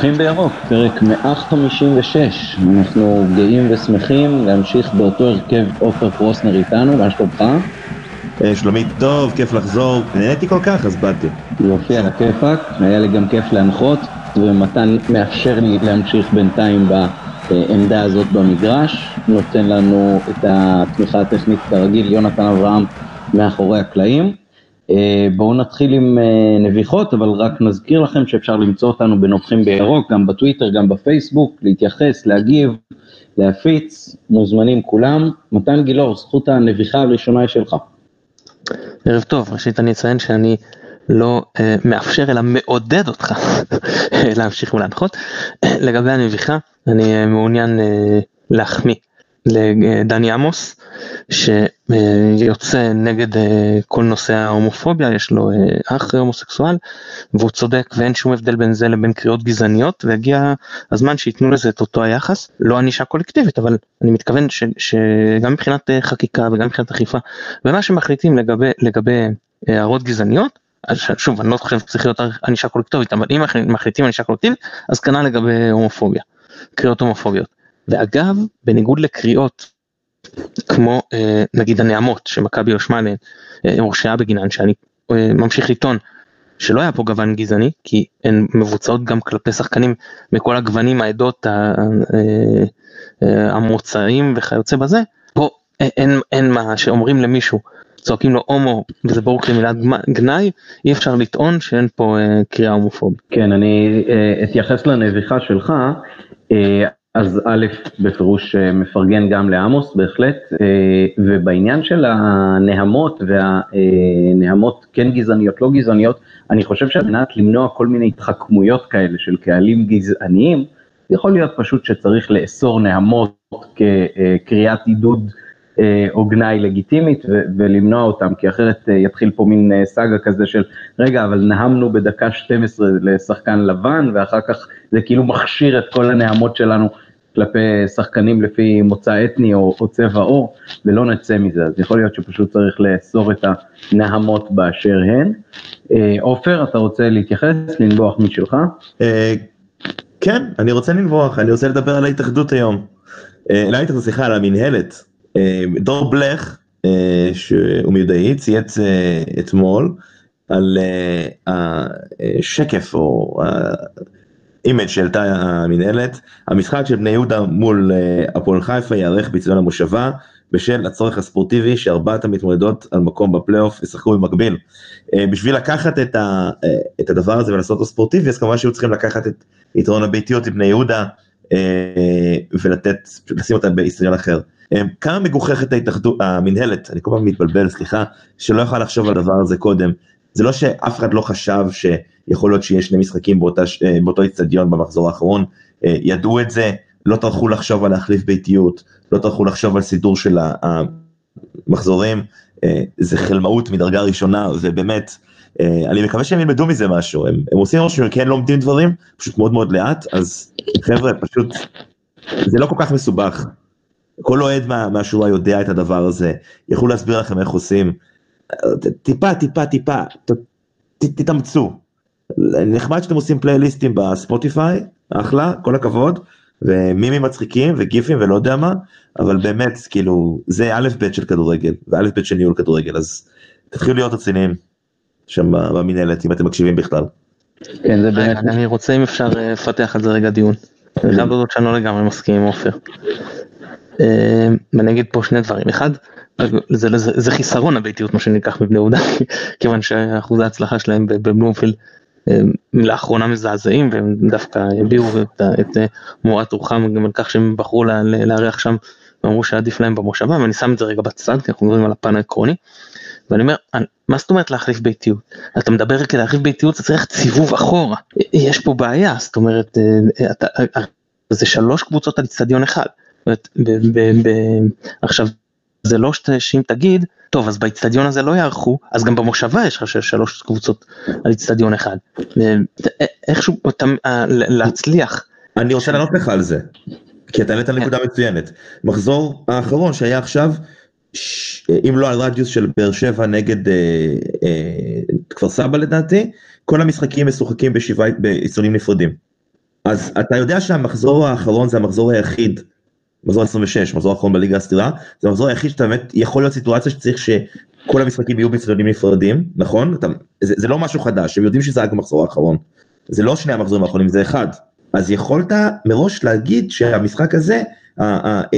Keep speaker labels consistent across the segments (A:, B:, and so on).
A: נובחים בירוק, פרק 156. אנחנו גאים ושמחים להמשיך באותו הרכב עופר פרוסנר איתנו, מה שלומך?
B: אה, שלומי טוב, כיף לחזור, נהניתי כל כך אז באתי.
A: יופי, על הכיפאק, היה לי גם כיף להנחות, ומתן מאפשר לי להמשיך בינתיים בעמדה הזאת במגרש, נותן לנו את התמיכה הטכנית כרגיל, יונתן אברהם מאחורי הקלעים. אה, בואו נתחיל עם אה, נביחות, אבל רק נזכיר לכם שאפשר למצוא אותנו בנובחים בירוק, גם בטוויטר, גם בפייסבוק, להתייחס, להגיב, להפיץ, מוזמנים כולם. מתן גילאור, זכות הנביחה הראשונה היא שלך.
C: ערב טוב, ראשית אני אציין שאני לא אה, מאפשר אלא מעודד אותך להמשיך ולהנחות. לגבי הנביחה, אני מעוניין אה, להחמיא לדני עמוס, שיוצא נגד אה, כל נושא ההומופוביה, יש לו אה, אח הומוסקסואל, והוא צודק ואין שום הבדל בין זה לבין קריאות גזעניות, והגיע הזמן שייתנו לזה את אותו היחס, לא ענישה קולקטיבית, אבל אני מתכוון ש, שגם מבחינת אה, חקיקה וגם מבחינת אכיפה, ומה שמחליטים לגבי, לגבי הערות גזעניות, שוב אני לא חושב שצריך להיות ענישה קולקטיבית, אבל אם מחליטים ענישה קולקטיבית, אז כנ"ל לגבי הומופוביה, קריאות הומופוביות. ואגב, בניגוד לקריאות כמו אה, נגיד הנעמות שמכבי הואשמה עליהן, אה, הורשעה בגינן, שאני אה, ממשיך לטעון שלא היה פה גוון גזעני, כי הן מבוצעות גם כלפי שחקנים מכל הגוונים, העדות, המוצאים וכיוצא בזה, פה אין, אין מה שאומרים למישהו, צועקים לו הומו וזה ברור כמילת גנאי, אי אפשר לטעון שאין פה קריאה הומופובית.
A: כן, אני אתייחס לנביחה שלך. אז א', בפירוש אה, מפרגן גם לעמוס בהחלט, אה, ובעניין של הנהמות והנהמות כן גזעניות, לא גזעניות, אני חושב שעל מנת למנוע כל מיני התחכמויות כאלה של קהלים גזעניים, יכול להיות פשוט שצריך לאסור נהמות כקריאת עידוד אה, או גנאי לגיטימית ולמנוע אותם, כי אחרת יתחיל פה מין סאגה כזה של רגע, אבל נהמנו בדקה 12 לשחקן לבן, ואחר כך זה כאילו מכשיר את כל הנעמות שלנו כלפי שחקנים לפי מוצא אתני או, או צבע עור, ולא נצא מזה, אז יכול להיות שפשוט צריך לאסור את הנהמות באשר הן. אה, עופר, אתה רוצה להתייחס, לנבוח משלך? אה,
B: כן, אני רוצה לנבוח, אני רוצה לדבר על ההתאחדות היום. אה, לא ההתאחדות, סליחה, על המינהלת. דור בלך, שהוא מיודעי, צייץ אתמול על השקף או image שהעלתה המנהלת, המשחק של בני יהודה מול אה, הפועל חיפה ייערך באצטדיון המושבה בשל הצורך הספורטיבי שארבעת המתמודדות על מקום בפלייאוף ישחקו במקביל. אה, בשביל לקחת את, ה, אה, את הדבר הזה ולעשות אותו ספורטיבי אז כמובן שהיו צריכים לקחת את יתרון הביתיות עם בני יהודה ולתת, לשים אותה באיסטריון אחר. כמה מגוחכת ההתאחדות, המנהלת, אני כל פעם מתבלבל, סליחה, שלא יכולה לחשוב על הדבר הזה קודם. זה לא שאף אחד לא חשב שיכול להיות שיש שני משחקים באותה, אה, באותו איצטדיון במחזור האחרון, אה, ידעו את זה, לא טרחו לחשוב על להחליף ביתיות, לא טרחו לחשוב על סידור של המחזורים, אה, זה חלמאות מדרגה ראשונה, ובאמת, אני מקווה שהם ילמדו מזה משהו, הם, הם עושים משהו שהם כן לומדים דברים, פשוט מאוד מאוד לאט, אז חבר'ה, פשוט, זה לא כל כך מסובך. כל אוהד מה, מהשורה יודע את הדבר הזה, יכלו להסביר לכם איך עושים. טיפה טיפה טיפה תתאמצו. נחמד שאתם עושים פלייליסטים בספוטיפיי, אחלה, כל הכבוד, ומימים מצחיקים וגיפים ולא יודע מה, אבל באמת כאילו זה א' ב' של כדורגל, וא' ב' של ניהול כדורגל, אז תתחילו להיות רציניים שם במנהלת אם אתם מקשיבים בכלל.
C: כן זה באמת. אני רוצה אם אפשר אה, לפתח על זה רגע דיון. אני חייב לדעת שאני לא לגמרי מסכים עם עופר. אה, ואני אגיד פה שני דברים, אחד זה, זה, זה חיסרון הביתיות מה שניקח מבני יהודה, כיוון שאחוזי ההצלחה שלהם בבלומפילד לאחרונה מזעזעים והם דווקא הביעו את, את אה, מורת רוחם גם על כך שהם בחרו לארח שם ואמרו שעדיף להם במושבה ואני שם את זה רגע בצד כי אנחנו מדברים על הפן העקרוני. ואני אומר מה זאת אומרת להחליף ביתיות אתה מדבר כדי להחליף ביתיות אתה צריך ציבוב אחורה יש פה בעיה זאת אומרת אה, אתה, אה, זה שלוש קבוצות על אצטדיון אחד. עכשיו זה לא שאם תגיד, טוב אז באיצטדיון הזה לא יערכו, אז גם במושבה יש לך שלוש קבוצות על איצטדיון אחד. איכשהו אה, להצליח.
B: אני רוצה לענות לך על זה, כי אתה העלית נקודה כן. מצוינת. מחזור האחרון שהיה עכשיו, אם לא על רדיוס של באר שבע נגד אה, אה, כפר סבא לדעתי, כל המשחקים משוחקים בשבעה, באיצטדיונים נפרדים. אז אתה יודע שהמחזור האחרון זה המחזור היחיד, מחזור 26, מחזור האחרון בליגה הסתירה, זה המחזור היחיד שאתה באמת יכול להיות סיטואציה שצריך שכל המשחקים יהיו בצדדים נפרדים, נכון? אתה, זה, זה לא משהו חדש, הם יודעים שזה רק המחזור האחרון. זה לא שני המחזורים האחרונים, זה אחד. אז יכולת מראש להגיד שהמשחק הזה,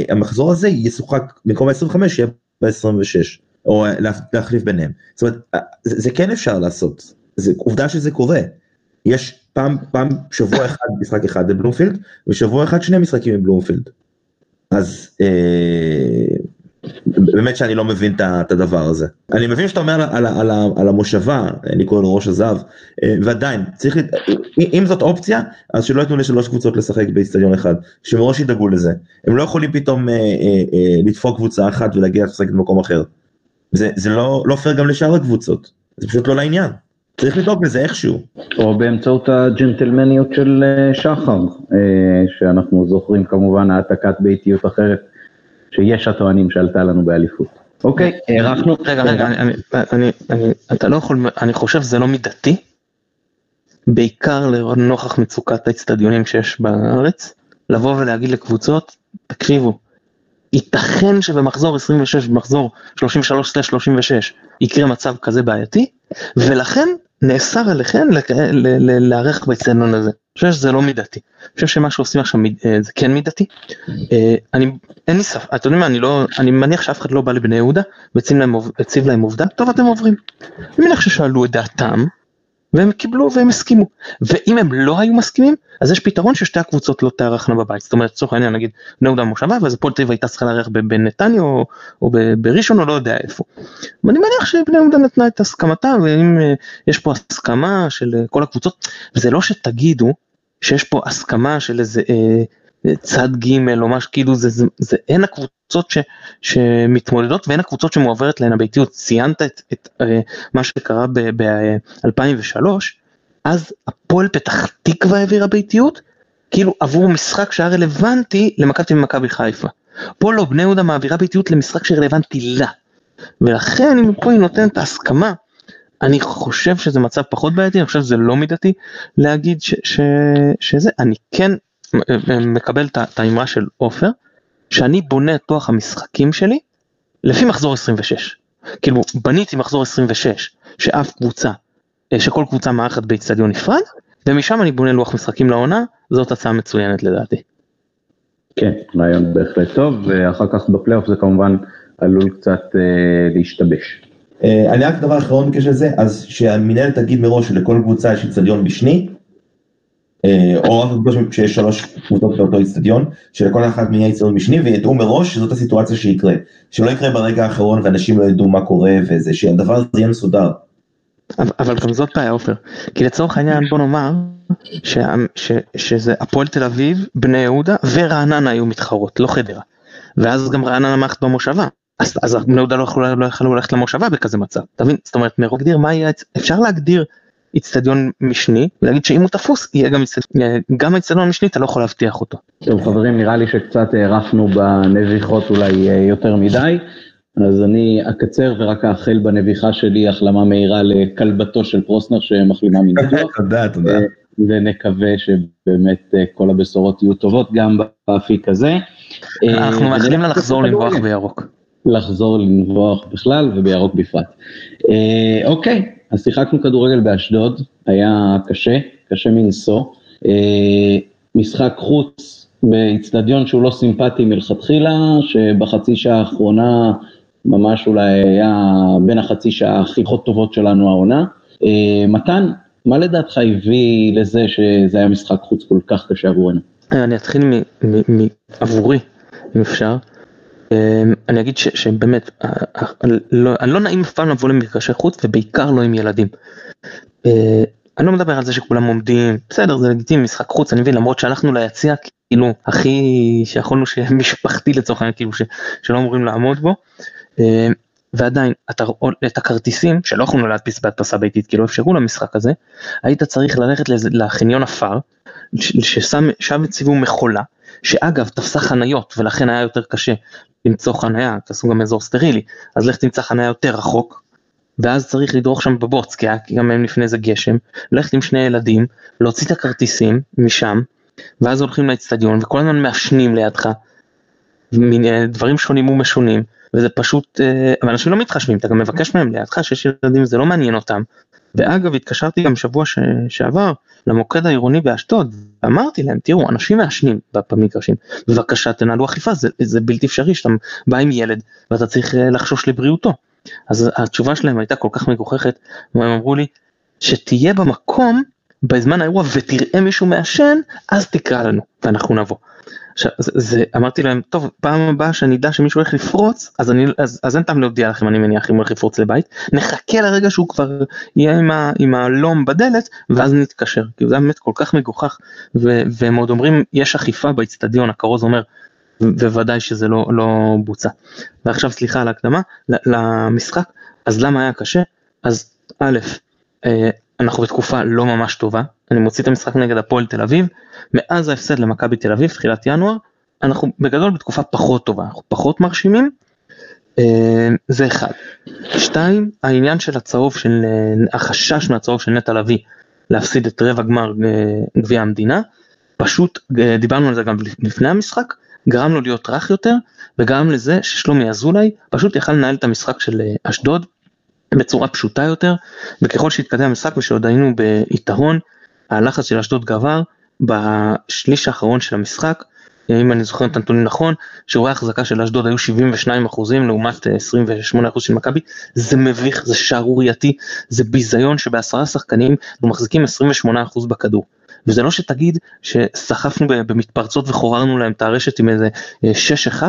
B: המחזור הזה ישוחק במקום ה-25 יהיה ב-26, או להחליף ביניהם. זאת אומרת, זה, זה כן אפשר לעשות, זה עובדה שזה קורה. יש פעם, פעם שבוע אחד משחק אחד בבלומפילד, ושבוע אחד שני משחקים בבלומפילד. אז אה, באמת שאני לא מבין את הדבר הזה. אני מבין שאתה אומר על, על, על, על המושבה, אני קורא לו ראש הזהב, אה, ועדיין, צריך, אם זאת אופציה, אז שלא ייתנו לשלוש קבוצות לשחק באיצטדיון אחד, שמראש ידאגו לזה. הם לא יכולים פתאום אה, אה, אה, לדפוק קבוצה אחת ולהגיע לשחק במקום אחר. זה, זה לא, לא פייר גם לשאר הקבוצות, זה פשוט לא לעניין. צריך לדאוג לזה איכשהו.
A: או באמצעות הג'נטלמניות של אה, שחר, אה, שאנחנו זוכרים כמובן העתקת ביתיות אחרת, שיש הטוענים שעלתה לנו באליפות. אוקיי, הארכנו.
C: רגע, רגע, אני, אני, אני, אתה לא יכול, אני חושב שזה לא מידתי, בעיקר לנוכח מצוקת האצטדיונים שיש בארץ, לבוא ולהגיד לקבוצות, תקשיבו, ייתכן שבמחזור 26 במחזור 33-36 יקרה מצב כזה בעייתי ולכן נאסר עליכם להיערך באצטדיון הזה. אני חושב שזה לא מידתי. אני חושב שמה שעושים עכשיו אה, זה כן מידתי. אה, אני אין לי ספק, אתם יודעים מה אני לא אני מניח שאף אחד לא בא לבני יהודה והציב להם עובדה טוב אתם עוברים. אני מניח ששאלו את דעתם והם קיבלו והם הסכימו. ואם הם לא היו מסכימים, אז יש פתרון ששתי הקבוצות לא תארחנה בבית. זאת אומרת, לצורך העניין, נגיד, בני יהודה מושבה, ואז הפועל תל אביב הייתה צריכה לארח בנתניה או, או בראשון או לא יודע איפה. ואני מניח שבני יהודה נתנה את הסכמתה, ואם אה, יש פה הסכמה של אה, כל הקבוצות, וזה לא שתגידו שיש פה הסכמה של איזה... אה, צד ג' או משהו כאילו זה, זה, זה הן הקבוצות ש, שמתמודדות והן הקבוצות שמועברת להן הביתיות ציינת את, את uh, מה שקרה ב-2003 אז הפועל פתח תקווה העבירה ביתיות כאילו עבור משחק שהיה רלוונטי למכבי ומכבי חיפה. פה לא בני יהודה מעבירה ביתיות למשחק שרלוונטי לה. ולכן אם פה היא נותנת הסכמה אני חושב שזה מצב פחות בעייתי, אני חושב שזה לא מידתי להגיד ש, ש, שזה, אני כן מקבל את האמרה של עופר, שאני בונה את לוח המשחקים שלי לפי מחזור 26. כאילו בניתי מחזור 26 שאף קבוצה, אה, שכל קבוצה מארחת באיצטדיון נפרד, ומשם אני בונה לוח משחקים לעונה, זאת הצעה מצוינת לדעתי.
A: כן, רעיון בהחלט טוב, ואחר כך בפלייאוף זה כמובן עלול קצת אה, להשתבש.
B: אה, אני רק דבר אחרון בקשר לזה, אז שהמנהלת תגיד מראש שלכל קבוצה יש איצטדיון משני, או רק שיש שלוש קבוצות באותו איצטדיון, שלכל אחת מי יהיה איצטדיון משני, וידעו מראש שזאת הסיטואציה שיקרה. שלא יקרה ברגע האחרון ואנשים לא ידעו מה קורה וזה, שהדבר הזה יהיה מסודר.
C: אבל גם זאת בעיה עופר, כי לצורך העניין בוא נאמר שזה הפועל תל אביב, בני יהודה ורעננה היו מתחרות, לא חדרה. ואז גם רעננה מערכת במושבה. אז, בני יהודה לא יכלו, לא יכלו ללכת למושבה בכזה מצב, אתה מבין? זאת אומרת, מרוב להגדיר מה יהיה, אפשר להגדיר איצטדיון משני, ולהגיד שאם הוא תפוס, יהיה גם איצטדיון, גם האיצטדיון המשני, אתה לא יכול להבטיח אותו.
A: טוב חברים, נראה לי שקצת הארכנו בנביחות אולי אה, יותר מדי, אז אני אקצר ורק אאחל בנביחה שלי החלמה מהירה לכלבתו של פרוסנר שמחלימה מניתוח.
B: תודה, תודה. אה,
A: ונקווה שבאמת אה, כל הבשורות יהיו טובות גם באפיק הזה.
C: אנחנו מאחלים לה לחזור לנבוח בירוק.
A: לחזור לנבוח בכלל ובירוק בפרט. אוקיי. אז שיחקנו כדורגל באשדוד, היה קשה, קשה מנשוא. אה, משחק חוץ באיצטדיון שהוא לא סימפטי מלכתחילה, שבחצי שעה האחרונה ממש אולי היה בין החצי שעה הכי טובות שלנו העונה. אה, מתן, מה לדעתך הביא לזה שזה היה משחק חוץ כל כך קשה עבורנו?
C: אני אתחיל מעבורי, אם אפשר. אמ, אני אגיד שבאמת, לא, לא נעים אף פעם לבוא למגרשי חוץ ובעיקר לא עם ילדים. אה, אני לא מדבר על זה שכולם עומדים, בסדר זה לגיטימי משחק חוץ אני מבין למרות שהלכנו ליציע כאילו הכי שיכולנו שיהיה משפחתי לצורך העניין כאילו שלא אמורים לעמוד בו. אה, ועדיין אתה, את הכרטיסים שלא יכולנו להדפיס בהדפסה ביתית כי לא אפשרו למשחק הזה היית צריך ללכת לחניון עפר ששם שם הציבו מכולה שאגב תפסה חניות ולכן היה יותר קשה למצוא חניה, תעשו גם אזור סטרילי, אז לך תמצא חניה יותר רחוק, ואז צריך לדרוך שם בבוץ, כי היה גם לפני זה גשם, ללכת עם שני ילדים, להוציא את הכרטיסים משם, ואז הולכים לאצטדיון וכל הזמן מעשנים לידך, מיני דברים שונים ומשונים, וזה פשוט, אה, ואנשים לא מתחשבים, אתה גם מבקש מהם לידך שיש ילדים, זה לא מעניין אותם. ואגב, התקשרתי גם שבוע ש... שעבר למוקד העירוני באשדוד, אמרתי להם, תראו, אנשים מעשנים במגרשים, בבקשה תנהלו אכיפה, זה, זה בלתי אפשרי שאתה בא עם ילד ואתה צריך אה, לחשוש לבריאותו. אז התשובה שלהם הייתה כל כך מגוחכת, והם אמרו לי, שתהיה במקום בזמן האירוע ותראה מישהו מעשן, אז תקרא לנו ואנחנו נבוא. זה, אמרתי להם, טוב, פעם הבאה שאני אדע שמישהו הולך לפרוץ, אז, אני, אז, אז אין טעם להודיע לכם, אני מניח, אם הולך לפרוץ לבית, נחכה לרגע שהוא כבר יהיה עם, ה, עם הלום בדלת, ואז נתקשר, כי זה באמת כל כך מגוחך, ו, והם עוד אומרים, יש אכיפה באיצטדיון, הכרוז אומר, וודאי שזה לא, לא בוצע. ועכשיו סליחה על ההקדמה, למשחק, אז למה היה קשה? אז א', אה, אנחנו בתקופה לא ממש טובה, אני מוציא את המשחק נגד הפועל תל אביב, מאז ההפסד למכבי תל אביב, תחילת ינואר, אנחנו בגדול בתקופה פחות טובה, אנחנו פחות מרשימים, אה, זה אחד. שתיים, העניין של הצהוב, של אה, החשש מהצהוב של נטע לביא להפסיד את רבע גמר גביע המדינה, פשוט דיברנו על זה גם לפני המשחק, גרם לו להיות רך יותר, וגרם לזה ששלומי אזולאי פשוט יכל לנהל את המשחק של אשדוד בצורה פשוטה יותר, וככל שהתקדם המשחק ושעוד היינו ביתרון, הלחץ של אשדוד גבר, בשליש האחרון של המשחק, אם אני זוכר את הנתונים נכון, שיעורי ההחזקה של אשדוד היו 72 אחוזים לעומת 28 אחוז של מכבי, זה מביך, זה שערורייתי, זה ביזיון שבעשרה שחקנים אנחנו מחזיקים 28 אחוז בכדור. וזה לא שתגיד שסחפנו במתפרצות וחוררנו להם את הרשת עם איזה 6-1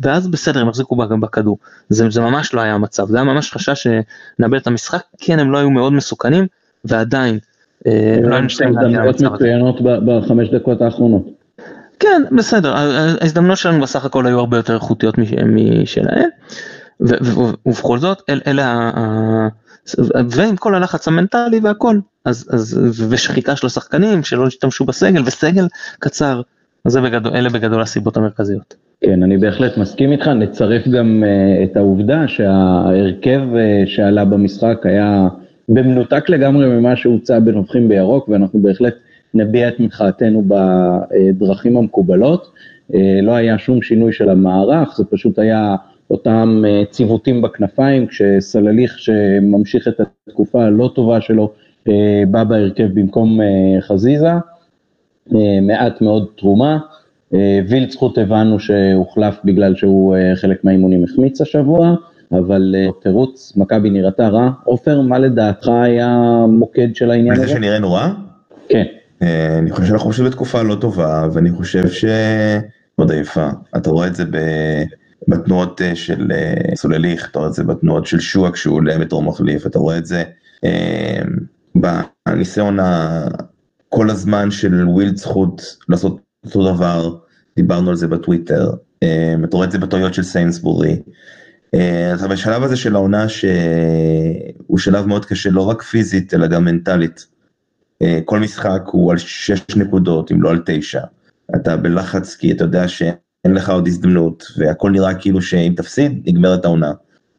C: ואז בסדר הם החזיקו בכדור. זה, זה ממש לא היה המצב, זה היה ממש חשש שנאבד את המשחק, כן הם לא היו מאוד מסוכנים ועדיין.
A: אה, לא שתי הזדמנויות מצוינות בחמש דקות האחרונות.
C: כן בסדר ההזדמנות שלנו בסך הכל היו הרבה יותר איכותיות משלהם ובכל זאת אלה ועם כל הלחץ המנטלי והכל, אז, אז, ושחיקה של השחקנים שלא השתמשו בסגל וסגל קצר, אז בגדול, אלה בגדול הסיבות המרכזיות.
A: כן, אני בהחלט מסכים איתך, נצרף גם uh, את העובדה שההרכב uh, שעלה במשחק היה במנותק לגמרי ממה שהוצע בנובחים בירוק, ואנחנו בהחלט נביע את מחאתנו בדרכים המקובלות. Uh, לא היה שום שינוי של המערך, זה פשוט היה אותם אה, ציוותים בכנפיים, כשסלליך שממשיך את התקופה הלא טובה שלו אה, בא בהרכב במקום אה, חזיזה, מעט מאוד תרומה, וילצחוט הבנו שהוחלף בגלל שהוא חלק מהאימונים החמיץ השבוע, אבל תירוץ, מכבי נראתה רע. עופר, מה לדעתך היה מוקד של העניין הזה?
B: זה שנראינו רע?
A: כן.
B: אני חושב שאנחנו חושבים בתקופה לא טובה, ואני חושב ש... מאוד עייפה. אתה רואה את זה ב... בתנועות אה, של אה, סולליך, אתה רואה את זה בתנועות של שועה כשהוא עולה בתור מחליף, אתה רואה את זה אה, בניסיון כל הזמן של ווילדסחוט לעשות אותו דבר, דיברנו על זה בטוויטר, אתה רואה את זה בטעויות של סיינסבורי. אתה בשלב הזה של העונה שהוא שלב מאוד קשה לא רק פיזית אלא גם מנטלית. כל משחק הוא על 6 נקודות אם לא על 9. אתה בלחץ כי אתה יודע ש... אין לך עוד הזדמנות, והכל נראה כאילו שאם תפסיד, נגמרת העונה.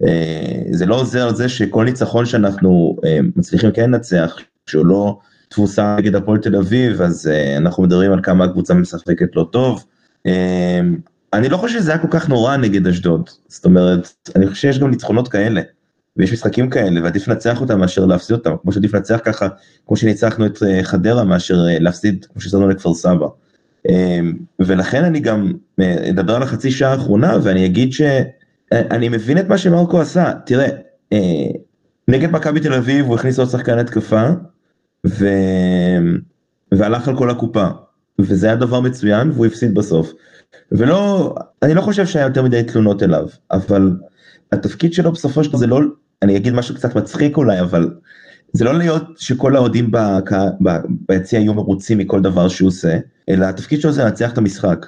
B: אה, זה לא עוזר על זה שכל ניצחון שאנחנו אה, מצליחים כן לנצח, שהוא לא תבוסה נגד הפועל תל אביב, אז אה, אנחנו מדברים על כמה הקבוצה משחקת לא טוב. אני לא חושב שזה היה כל כך נורא נגד אשדוד, זאת אומרת, אני חושב שיש גם ניצחונות כאלה, ויש משחקים כאלה, ועדיף לנצח אותם מאשר להפסיד אותם, כמו שעדיף לנצח ככה, כמו שניצחנו את חדרה, מאשר להפסיד, כמו שעשינו לכפר סבא. אמ, ולכן אני גם אה, אדבר על החצי שעה האחרונה ואני אגיד שאני מבין את מה שמרקו עשה, תראה, אה, נגד מכבי תל אביב הוא הכניס עוד שחקן התקפה ו... והלך על כל הקופה וזה היה דבר מצוין והוא הפסיד בסוף. ולא, אני לא חושב שהיה יותר מדי תלונות אליו, אבל התפקיד שלו בסופו של דבר זה לא, אני אגיד משהו קצת מצחיק אולי, אבל זה לא להיות שכל האוהדים ביציע יהיו מרוצים מכל דבר שהוא עושה, אלא התפקיד שלו זה לנצח את המשחק.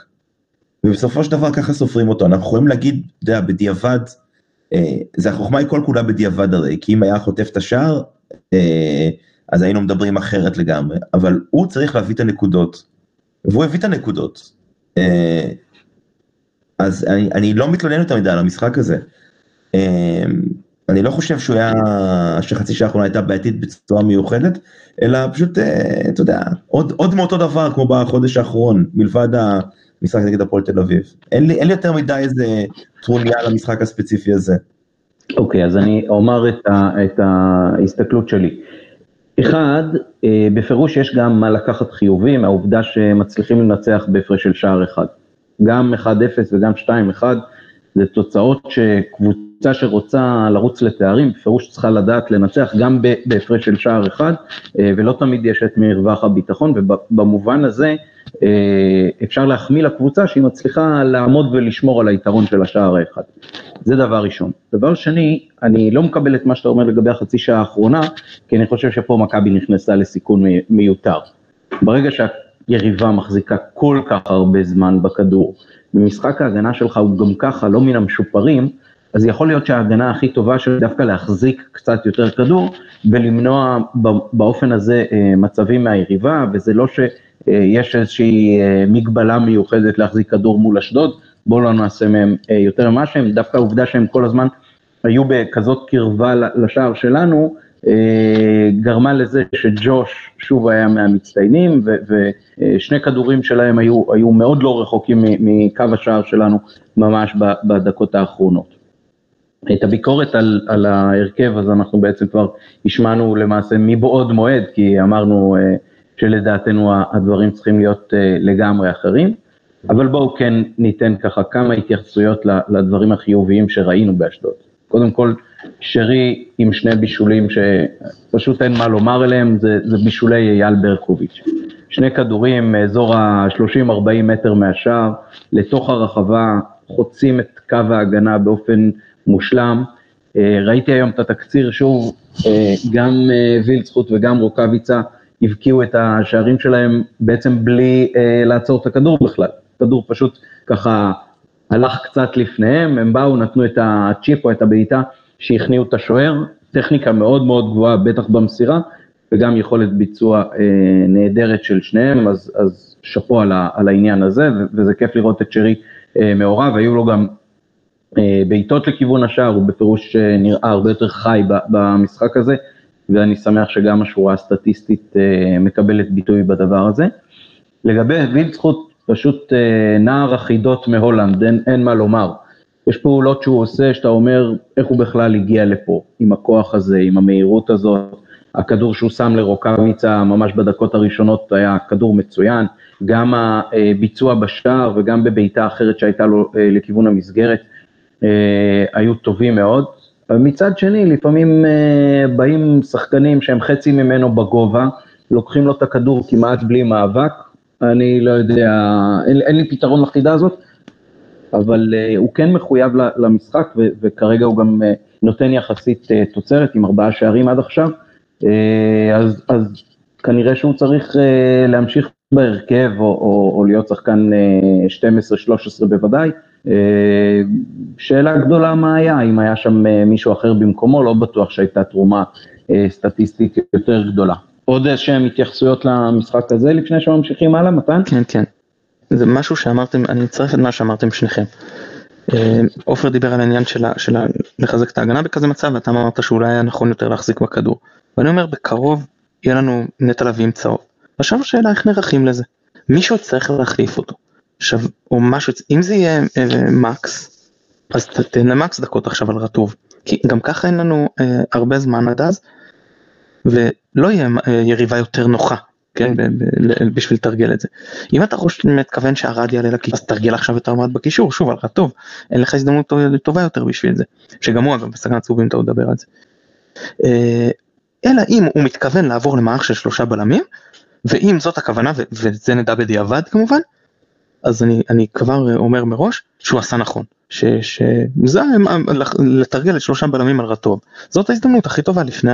B: ובסופו של דבר ככה סופרים אותו, אנחנו יכולים להגיד, אתה יודע, בדיעבד, אה, זה החוכמה היא כל כולה בדיעבד הרי, כי אם היה חוטף את השער, אה, אז היינו מדברים אחרת לגמרי, אבל הוא צריך להביא את הנקודות, והוא הביא את הנקודות. אה, אז אני, אני לא מתלונן יותר מדי על המשחק הזה. אה, אני לא חושב שהוא היה, שחצי שעה האחרונה הייתה בעייתית בצורה מיוחדת, אלא פשוט, אה, אתה יודע, עוד, עוד מאותו דבר כמו בחודש האחרון, מלבד המשחק נגד הפועל תל אביב. אין לי, אין לי יותר מדי איזה טרוניה למשחק הספציפי הזה.
A: אוקיי, okay, אז אני אומר את, ה, את ההסתכלות שלי. אחד, אה, בפירוש יש גם מה לקחת חיובי מהעובדה שמצליחים לנצח בהפרש של שער אחד. גם 1-0 וגם 2-1, זה תוצאות שקבוצה שרוצה לרוץ לתארים, בפירוש צריכה לדעת לנצח גם בהפרש של שער אחד, אה, ולא תמיד יש את מרווח הביטחון, ובמובן הזה אה, אפשר להחמיא לקבוצה שהיא מצליחה לעמוד ולשמור על היתרון של השער האחד. זה דבר ראשון. דבר שני, אני לא מקבל את מה שאתה אומר לגבי החצי שעה האחרונה, כי אני חושב שפה מכבי נכנסה לסיכון מיותר. ברגע שהיריבה מחזיקה כל כך הרבה זמן בכדור, ומשחק ההגנה שלך הוא גם ככה לא מן המשופרים, אז יכול להיות שההגנה הכי טובה של דווקא להחזיק קצת יותר כדור ולמנוע באופן הזה אה, מצבים מהיריבה, וזה לא שיש איזושהי אה, מגבלה מיוחדת להחזיק כדור מול אשדוד, בואו לא נעשה מהם אה, יותר ממה שהם, דווקא העובדה שהם כל הזמן היו בכזאת קרבה לשער שלנו, גרמה לזה שג'וש שוב היה מהמצטיינים, ושני כדורים שלהם היו, היו מאוד לא רחוקים מקו השער שלנו ממש בדקות האחרונות. את הביקורת על, על ההרכב, אז אנחנו בעצם כבר השמענו למעשה מבעוד מועד, כי אמרנו אה, שלדעתנו הדברים צריכים להיות לגמרי אחרים. אבל בואו כן ניתן ככה כמה התייחסויות לדברים החיוביים שראינו באשדוד. קודם כל, שרי עם שני בישולים שפשוט אין מה לומר עליהם, זה, זה בישולי אייל ברקוביץ'. שני כדורים מאזור ה-30-40 מטר מהשער, לתוך הרחבה, חוצים את קו ההגנה באופן מושלם. אה, ראיתי היום את התקציר שוב, אה, גם אה, וילצחוט וגם רוקאביצה הבקיעו את השערים שלהם בעצם בלי לעצור את הכדור בכלל. הכדור פשוט ככה הלך קצת לפניהם, הם באו, נתנו את הצ'יפ או את הבעיטה שהכניעו את השוער, טכניקה מאוד מאוד גבוהה, בטח במסירה, וגם יכולת ביצוע נהדרת של שניהם, אז, אז שאפו על, על העניין הזה, וזה כיף לראות את שרי מעורב, היו לו גם בעיטות לכיוון השער, הוא בפירוש אה, נראה הרבה יותר חי במשחק הזה, ואני שמח שגם השורה הסטטיסטית אה, מקבלת ביטוי בדבר הזה. לגבי וילצחוט, פשוט אה, נער החידות מהולנד, אין, אין מה לומר. יש פעולות שהוא עושה שאתה אומר איך הוא בכלל הגיע לפה, עם הכוח הזה, עם המהירות הזאת. הכדור שהוא שם לרוקאביצה ממש בדקות הראשונות היה כדור מצוין, גם הביצוע בשער וגם בבעיטה אחרת שהייתה לו אה, לכיוון המסגרת אה, היו טובים מאוד. מצד שני, לפעמים באים שחקנים שהם חצי ממנו בגובה, לוקחים לו את הכדור כמעט בלי מאבק, אני לא יודע, אין, אין לי פתרון לחידה הזאת, אבל uh, הוא כן מחויב למשחק ו, וכרגע הוא גם uh, נותן יחסית uh, תוצרת עם ארבעה שערים עד עכשיו, uh, אז, אז כנראה שהוא צריך uh, להמשיך בהרכב או, או, או להיות שחקן uh, 12-13 בוודאי. Uh, שאלה גדולה מה היה, אם היה שם uh, מישהו אחר במקומו, לא בטוח שהייתה תרומה uh, סטטיסטית יותר גדולה. עוד איזשהם התייחסויות למשחק הזה לפני שממשיכים הלאה, מתן?
C: כן, כן. זה משהו שאמרתם, אני אצטרף את מה שאמרתם שניכם. אה, עופר דיבר על העניין של לחזק את ההגנה בכזה מצב, ואתה אמרת שאולי היה נכון יותר להחזיק בכדור. ואני אומר, בקרוב יהיה לנו נטע לביא עם צהוב. עכשיו השאלה איך נערכים לזה. מישהו צריך להחליף אותו. עכשיו, או משהו, אם זה יהיה אה, מקס, אז תן למקס דקות עכשיו על רטוב. כי גם ככה אין לנו אה, הרבה זמן עד אז, ולא יהיה אה, יריבה יותר נוחה, כן, בשביל לתרגל את זה. אם אתה חושב, מתכוון שהרד יעלה לקישור, אז תרגל עכשיו את הרמד בקישור, שוב, על טוב, אין לך הזדמנות טובה יותר בשביל זה, שגם הוא אגב בסכנת צהובים אתה עוד מדבר על זה. אה, אלא אם הוא מתכוון לעבור למערך של שלושה בלמים, ואם זאת הכוונה, וזה נדע בדיעבד כמובן, אז אני, אני כבר אומר מראש שהוא עשה נכון. שזה לתרגל את שלושה בלמים על רטוב. זאת ההזדמנות הכי טובה לפני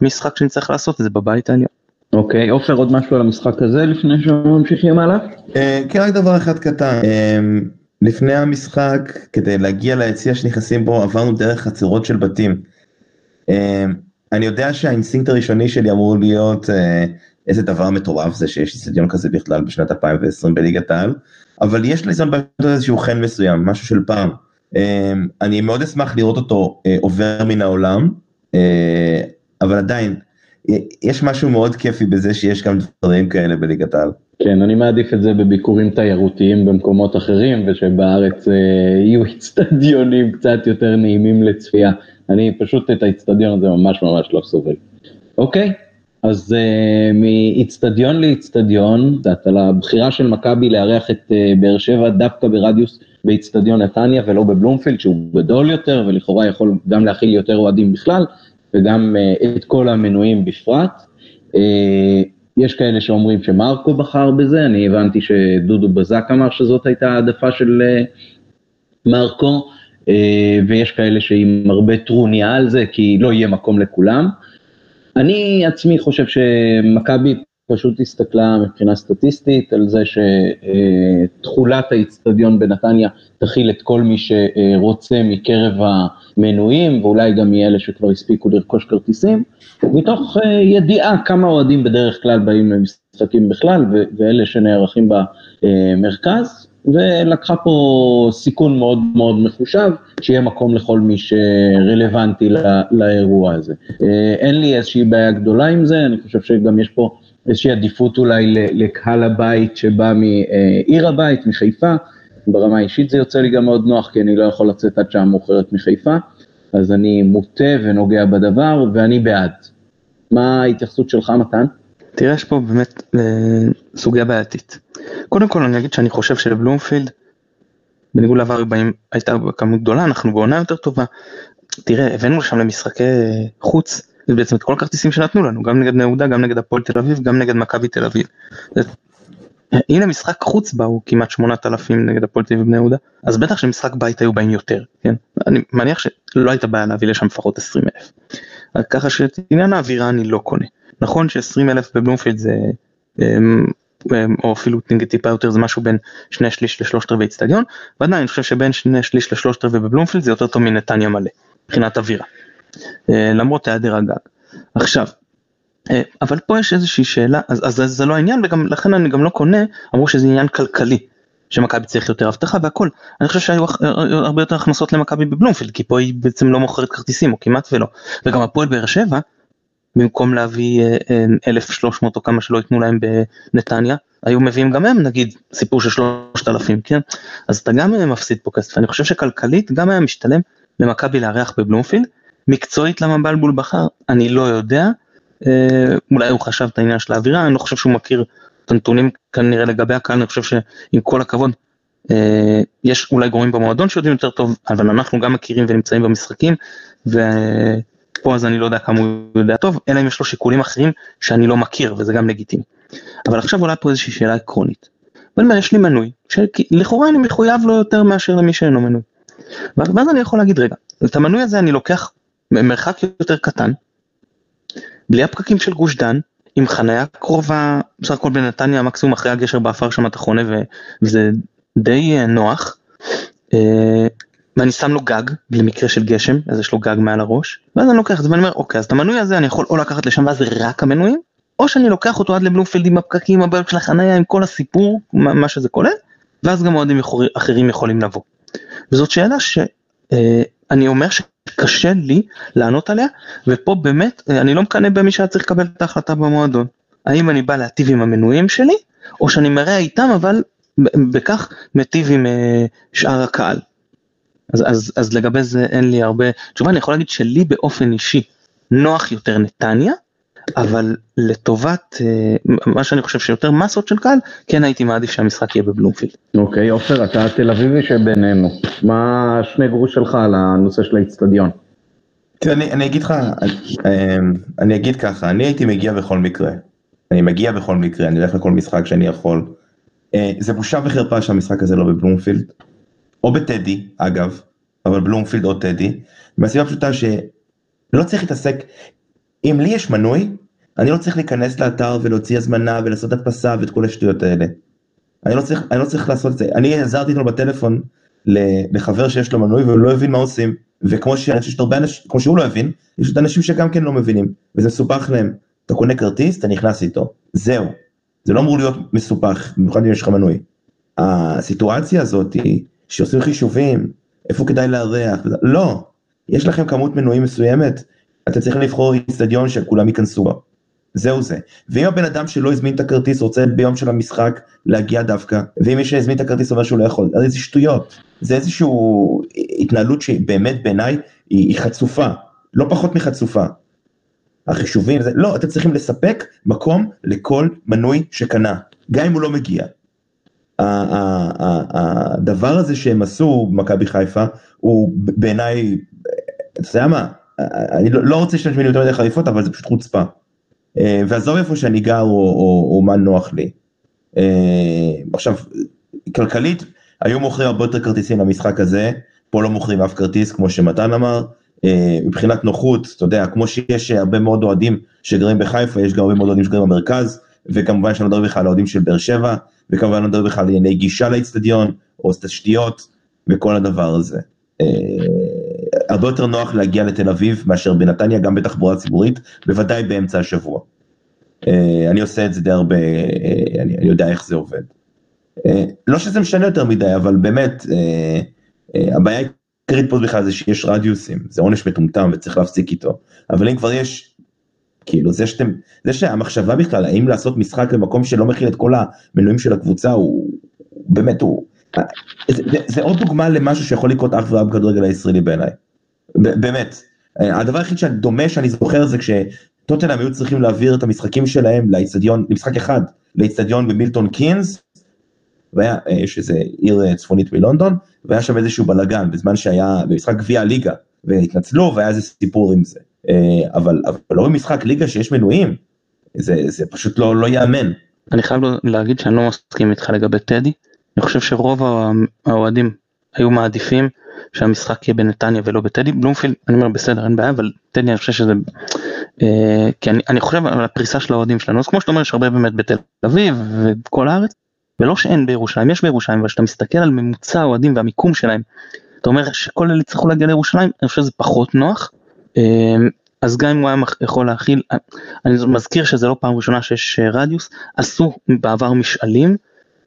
C: המשחק שנצטרך לעשות את זה בבית העליון.
A: אוקיי, עופר עוד משהו על המשחק הזה לפני שממשיכים הלאה?
B: אה, כן, רק דבר אחד קטן. אה, לפני המשחק, כדי להגיע ליציע שנכנסים בו, עברנו דרך חצרות של בתים. אה, אני יודע שהאינסטינקט הראשוני שלי אמור להיות איזה דבר מטורף זה שיש איצטדיון כזה בכלל בשנת 2020 בליגת העל, אבל יש לאיזון באשדוד איזשהו חן מסוים, משהו של פעם. אמ, אני מאוד אשמח לראות אותו אה, עובר מן העולם, אה, אבל עדיין, יש משהו מאוד כיפי בזה שיש גם דברים כאלה בליגת העל.
A: כן, אני מעדיף את זה בביקורים תיירותיים במקומות אחרים, ושבארץ אה, יהיו אצטדיונים קצת יותר נעימים לצפייה. אני פשוט את האצטדיון הזה ממש ממש לא סובל. אוקיי, אז uh, מאיצטדיון לאיצטדיון, על הבחירה של מכבי לארח את uh, באר שבע דווקא ברדיוס באיצטדיון נתניה ולא בבלומפילד, שהוא גדול יותר ולכאורה יכול גם להכיל יותר אוהדים בכלל, וגם uh, את כל המנויים בפרט. Uh, יש כאלה שאומרים שמרקו בחר בזה, אני הבנתי שדודו בזק אמר שזאת הייתה העדפה של uh, מרקו, uh, ויש כאלה שעם הרבה טרוניה על זה, כי לא יהיה מקום לכולם. אני עצמי חושב שמכבי פשוט הסתכלה מבחינה סטטיסטית על זה שתכולת האיצטדיון בנתניה תכיל את כל מי שרוצה מקרב המנויים ואולי גם מאלה שכבר הספיקו לרכוש כרטיסים, מתוך ידיעה כמה אוהדים בדרך כלל באים למשחקים בכלל ואלה שנערכים במרכז, ולקחה פה סיכון מאוד מאוד מחושב, שיהיה מקום לכל מי שרלוונטי לאירוע הזה. אין לי איזושהי בעיה גדולה עם זה, אני חושב שגם יש פה איזושהי עדיפות אולי לקהל הבית שבא מעיר הבית, מחיפה, ברמה האישית זה יוצא לי גם מאוד נוח, כי אני לא יכול לצאת עד שעה מאוחרת מחיפה, אז אני מוטה ונוגע בדבר, ואני בעד. מה ההתייחסות שלך, מתן?
C: תראה, יש פה באמת אה, סוגיה בעייתית. קודם כל אני אגיד שאני חושב שלבלומפילד, בניגוד לעבר באים הייתה כמות גדולה, אנחנו בעונה יותר טובה. תראה, הבאנו לשם למשחקי חוץ, זה בעצם את כל הכרטיסים שנתנו לנו, גם נגד נעודה, גם נגד הפועל תל אביב, גם נגד מכבי תל אביב. הנה משחק חוץ באו כמעט 8,000 נגד הפועל תל אביב ובני יהודה, אז בטח שמשחק בית היו באים יותר, כן? אני מניח שלא הייתה בעיה להביא לשם לפחות 20,000. ככה שאת עניין האווירה אני לא קונה. נכון ש-20,000 בבלומפילד זה אמ, אמ, או אפילו נגיד טיפה יותר זה משהו בין שני שליש לשלושת רבעי אצטדיון, ועדיין אני חושב שבין שני שליש לשלושת רבעי בבלומפילד זה יותר טוב מנתניה מלא, מבחינת אווירה, אה, למרות היעדר הגג. עכשיו, אה, אבל פה יש איזושהי שאלה, אז, אז, אז זה לא העניין וגם לכן אני גם לא קונה, אמרו שזה עניין כלכלי, שמכבי צריך יותר אבטחה והכל, אני חושב שהיו הרבה יותר הכנסות למכבי בבלומפילד, כי פה היא בעצם לא מוכרת כרטיסים או כמעט ולא, וגם הפועל באר שבע, במקום להביא 1,300 אה, או כמה שלא ייתנו להם בנתניה, היו מביאים גם הם נגיד סיפור של 3,000, כן? אז אתה גם מפסיד פה כסף, אני חושב שכלכלית גם היה משתלם למכבי לארח בבלומפילד, מקצועית למה בלבול בחר, אני לא יודע, אה, אולי הוא חשב את העניין של האווירה, אני לא חושב שהוא מכיר את הנתונים כנראה לגבי הקהל, אני חושב שעם כל הכבוד, אה, יש אולי גורמים במועדון שיודעים יותר טוב, אבל אנחנו גם מכירים ונמצאים במשחקים, ופה אז אני לא יודע כמה הוא יודע טוב, אלא אם יש לו שיקולים אחרים שאני לא מכיר, וזה גם לגיטימי. אבל עכשיו עולה פה איזושהי שאלה עקרונית. ואני אומר, יש לי מנוי, שלכאורה אני מחויב לו יותר מאשר למי שאינו מנוי. ואז אני יכול להגיד, רגע, את המנוי הזה אני לוקח מרחק יותר קטן, בלי הפקקים של גוש דן, עם חניה קרובה, בסך הכל בנתניה מקסימום אחרי הגשר באפר שם אתה חונה וזה די אה, נוח. אה, ואני שם לו גג למקרה של גשם אז יש לו גג מעל הראש ואז אני לוקח את זה ואני אומר אוקיי אז את המנוי הזה אני יכול או לקחת לשם ואז רק המנויים או שאני לוקח אותו עד לבלומפילד עם הפקקים הבעיות של החניה עם כל הסיפור מה שזה כולל ואז גם אוהדים אחרים יכולים לבוא. וזאת שאלה שאני אומר שקשה לי לענות עליה ופה באמת אני לא מקנא במי שהיה צריך לקבל את ההחלטה במועדון. האם אני בא להטיב עם המנויים שלי או שאני מראה איתם אבל בכך מטיב עם אה, שאר הקהל. אז, אז, אז לגבי זה אין לי הרבה תשובה אני יכול להגיד שלי באופן אישי נוח יותר נתניה אבל לטובת אה, מה שאני חושב שיותר מסות של קהל, כן הייתי מעדיף שהמשחק יהיה בבלומפילד.
A: אוקיי, עופר, אתה תל אביבי שבינינו, מה שני גרוש שלך על הנושא של האיצטדיון?
B: תראה, אני, אני אגיד לך, אני, אני אגיד ככה, אני הייתי מגיע בכל מקרה. אני מגיע בכל מקרה, אני הולך לכל משחק שאני יכול. אה, זה בושה וחרפה שהמשחק הזה לא בבלומפילד, או בטדי, אגב, אבל בלומפילד או טדי, מהסיבה הפשוטה שלא צריך להתעסק, אם לי יש מנוי, אני לא צריך להיכנס לאתר ולהוציא הזמנה ולעשות הדפסה ואת כל השטויות האלה. אני לא צריך, אני לא צריך לעשות את זה. אני עזרתי אתמול בטלפון לחבר שיש לו מנוי והוא לא הבין מה עושים. וכמו שיש הרבה אנשים, כמו שהוא לא הבין, יש עוד אנשים שגם כן לא מבינים. וזה מסובך להם. אתה קונה כרטיס, אתה נכנס איתו. זהו. זה לא אמור להיות מסובך, במיוחד אם יש לך מנוי. הסיטואציה הזאת היא שעושים חישובים, איפה כדאי לארח, לא, יש לכם כמות מנויים מסוימת, אתם צריכים לבחור איצטדיון שכולם ייכנסו בו. זהו זה. ואם הבן אדם שלא הזמין את הכרטיס רוצה ביום של המשחק להגיע דווקא, ואם מי שהזמין את הכרטיס אומר שהוא לא יכול, אז זה שטויות. זה איזושהי התנהלות שבאמת בעיניי היא, היא חצופה, לא פחות מחצופה. החישובים, זה, לא, אתם צריכים לספק מקום לכל מנוי שקנה, גם אם הוא לא מגיע. הדבר הזה שהם עשו במכבי חיפה הוא בעיניי, אתה יודע מה, אני לא, לא רוצה להשתמש במילים יותר מדי חריפות אבל זה פשוט חוצפה. אה, ועזוב איפה שאני גר או, מה נוח לי. אה, עכשיו, כלכלית, היו מוכרים הרבה יותר כרטיסים למשחק הזה, פה לא מוכרים אף כרטיס כמו שמתן אמר. אה, מבחינת נוחות, אתה יודע, כמו שיש הרבה מאוד אוהדים שגרים בחיפה, יש גם הרבה מאוד אוהדים שגרים במרכז, וכמובן לא מדבר בכלל על האוהדים של באר שבע, וכמובן לא מדבר בכלל על ענייני גישה לאצטדיון, או תשתיות, וכל הדבר הזה. הרבה יותר נוח להגיע לתל אביב מאשר בנתניה, גם בתחבורה ציבורית, בוודאי באמצע השבוע. אה, אני עושה את זה די הרבה, אה, אני, אני יודע איך זה עובד. אה, לא שזה משנה יותר מדי, אבל באמת, הבעיה העיקרית פה בכלל זה שיש רדיוסים, זה עונש מטומטם וצריך להפסיק איתו. אבל אם כבר יש, כאילו זה שאתם, זה שהמחשבה בכלל, האם לעשות משחק במקום שלא מכיל את כל המנויים של הקבוצה, הוא באמת, הוא, זה, זה, זה עוד דוגמה למשהו שיכול לקרות אך ורק בכדורגל הישראלי בעיניי. באמת. הדבר היחיד שדומה שאני זוכר זה כשטוטנאם היו צריכים להעביר את המשחקים שלהם לאיצטדיון, למשחק אחד, לאיצטדיון במילטון קינס, והיה, יש איזה עיר אה, צפונית מלונדון, והיה שם איזשהו בלאגן בזמן שהיה במשחק גביע הליגה, והתנצלו והיה איזה סיפור עם זה. אה, אבל, אבל לא במשחק ליגה שיש מנויים, זה, זה פשוט לא, לא ייאמן.
C: אני חייב להגיד שאני לא מסכים איתך לגבי טדי, אני חושב שרוב האוהדים היו מעדיפים שהמשחק יהיה בנתניה ולא בטדי, בלומפילד, אני אומר בסדר אין בעיה, אבל טדי אני חושב שזה, אה, כי אני, אני חושב על הפריסה של האוהדים שלנו, אז כמו שאתה אומר יש הרבה באמת בתל אביב ובכל הארץ, ולא שאין בירושלים, יש בירושלים, אבל כשאתה מסתכל על ממוצע האוהדים והמיקום שלהם, אתה אומר שכל אלה יצטרכו להגיע לירושלים, אני חושב שזה פחות נוח, אז גם אם הוא היה יכול להכיל, אני מזכיר שזה לא פעם ראשונה שיש אה, רדיוס, עשו בעבר משאלים,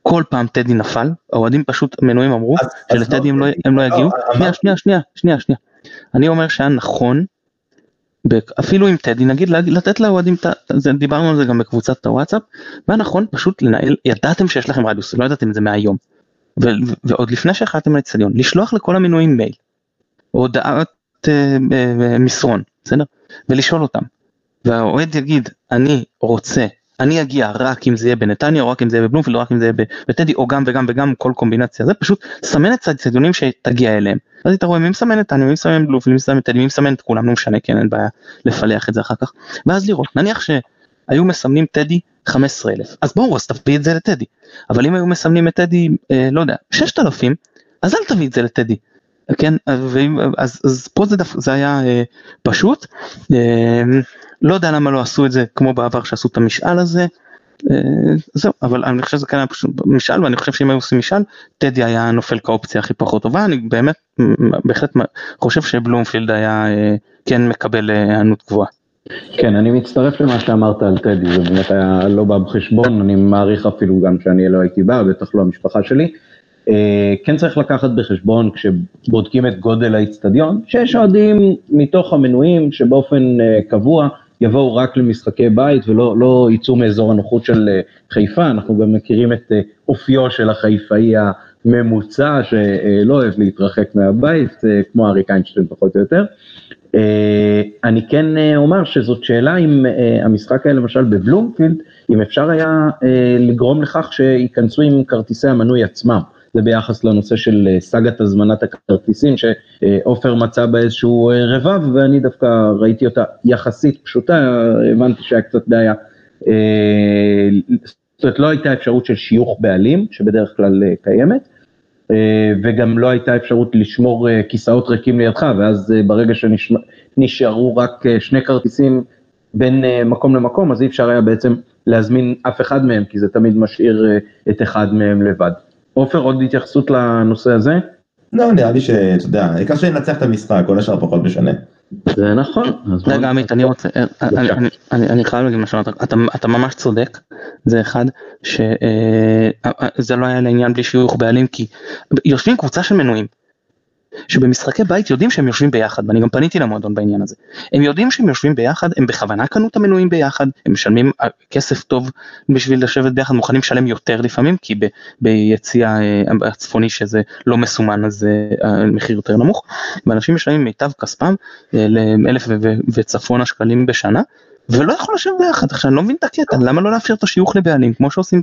C: כל פעם טדי נפל, האוהדים פשוט מנויים אמרו שלטדי הם, לא, הם לא יגיעו, לא, שנייה שנייה שנייה שנייה שנייה, אני אומר שהיה נכון, אפילו עם טדי נגיד לתת לאוהדים, דיברנו על זה גם בקבוצת הוואטסאפ, והיה נכון פשוט לנהל, ידעתם שיש לכם רדיוס, לא ידעתם את זה מהיום, ועוד לפני שהחלטתם לאצטדיון, לשלוח לכל המנויים מייל, הודעת אה, אה, מסרון, בסדר? ולשאול אותם, והאוהד יגיד אני רוצה אני אגיע רק אם זה יהיה בנתניה או רק אם זה יהיה בבלומפילד או רק אם זה יהיה בטדי או גם וגם וגם כל קומבינציה זה פשוט סמן את האצטדיונים שתגיע אליהם. אז אתה רואה מי מסמן נתניה מי מסמן בלומפילד מי מסמן טדי מי מסמן את כולם לא משנה כן אין בעיה לפלח את זה אחר כך ואז לראות נניח שהיו מסמנים טדי 15 אלף אז בואו אז תביא את זה לטדי אבל אם היו מסמנים את טדי אה, לא יודע 6,000 אז אל תביא את זה לטדי. כן ואם, אז, אז פה זה, דף, זה היה אה, פשוט. אה, לא יודע למה לא עשו את זה כמו בעבר שעשו את המשאל הזה. אה, זהו, אבל אני חושב שזה כאן היה פשוט משאל ואני חושב שאם היו עושים משאל, טדי היה נופל כאופציה הכי פחות טובה, אני באמת, בהחלט חושב שבלומפילד היה אה, כן מקבל אה, היענות גבוהה.
A: כן, אני מצטרף למה שאמרת על טדי, זה באמת היה לא בא בחשבון, אני מעריך אפילו גם שאני לא הייתי בא, בטח לא המשפחה שלי. כן צריך לקחת בחשבון כשבודקים את גודל האיצטדיון, שיש אוהדים מתוך המנויים שבאופן קבוע יבואו רק למשחקי בית ולא לא יצאו מאזור הנוחות של אה, חיפה, אנחנו גם מכירים את אה, אופיו של החיפאי הממוצע שלא אוהב להתרחק מהבית, אה, כמו אריק איינשטיין פחות או יותר. אני כן אומר שזאת שאלה אם המשחק היה למשל בבלומפילד, אם אפשר היה לגרום לכך שייכנסו עם כרטיסי המנוי עצמם. זה ביחס לנושא של אה, סאגת הזמנת הכרטיסים, שעופר מצא בה איזשהו אה, רבב, ואני דווקא ראיתי אותה יחסית פשוטה, הבנתי שהיה קצת בעיה. אה, זאת אומרת, לא הייתה אפשרות של שיוך בעלים, שבדרך כלל קיימת, וגם לא הייתה אפשרות לשמור כיסאות ריקים לידך, ואז ברגע שנשארו רק שני כרטיסים בין מקום למקום, אז אי אפשר היה בעצם להזמין אף אחד מהם, כי זה תמיד משאיר את אחד מהם לבד. עופר, עוד התייחסות לנושא הזה?
B: לא, נראה לי שאתה יודע, העיקר שננצח את המשחק, כל השאר פחות משנה.
A: זה נכון.
C: רגע עמית, אני רוצה, אה, אני חייב להגיד משהו, אתה ממש צודק, זה אחד, שזה אה, אה, לא היה לעניין בלי שיוך בעלים, כי יושבים קבוצה של מנויים, שבמשחקי בית יודעים שהם יושבים ביחד, ואני גם פניתי למועדון בעניין הזה. הם יודעים שהם יושבים ביחד, הם בכוונה קנו את המנויים ביחד, הם משלמים אה, כסף טוב בשביל לשבת ביחד, מוכנים לשלם יותר לפעמים, כי ב, ביציע אה, הצפוני שזה לא מסומן אז המחיר יותר נמוך, ואנשים משלמים מיטב כספם לאלף וצפונה שקלים בשנה. ולא יכול לשבת ביחד, עכשיו אני לא מבין את הקטע, למה לא לאפשר את השיוך לבעלים, כמו שעושים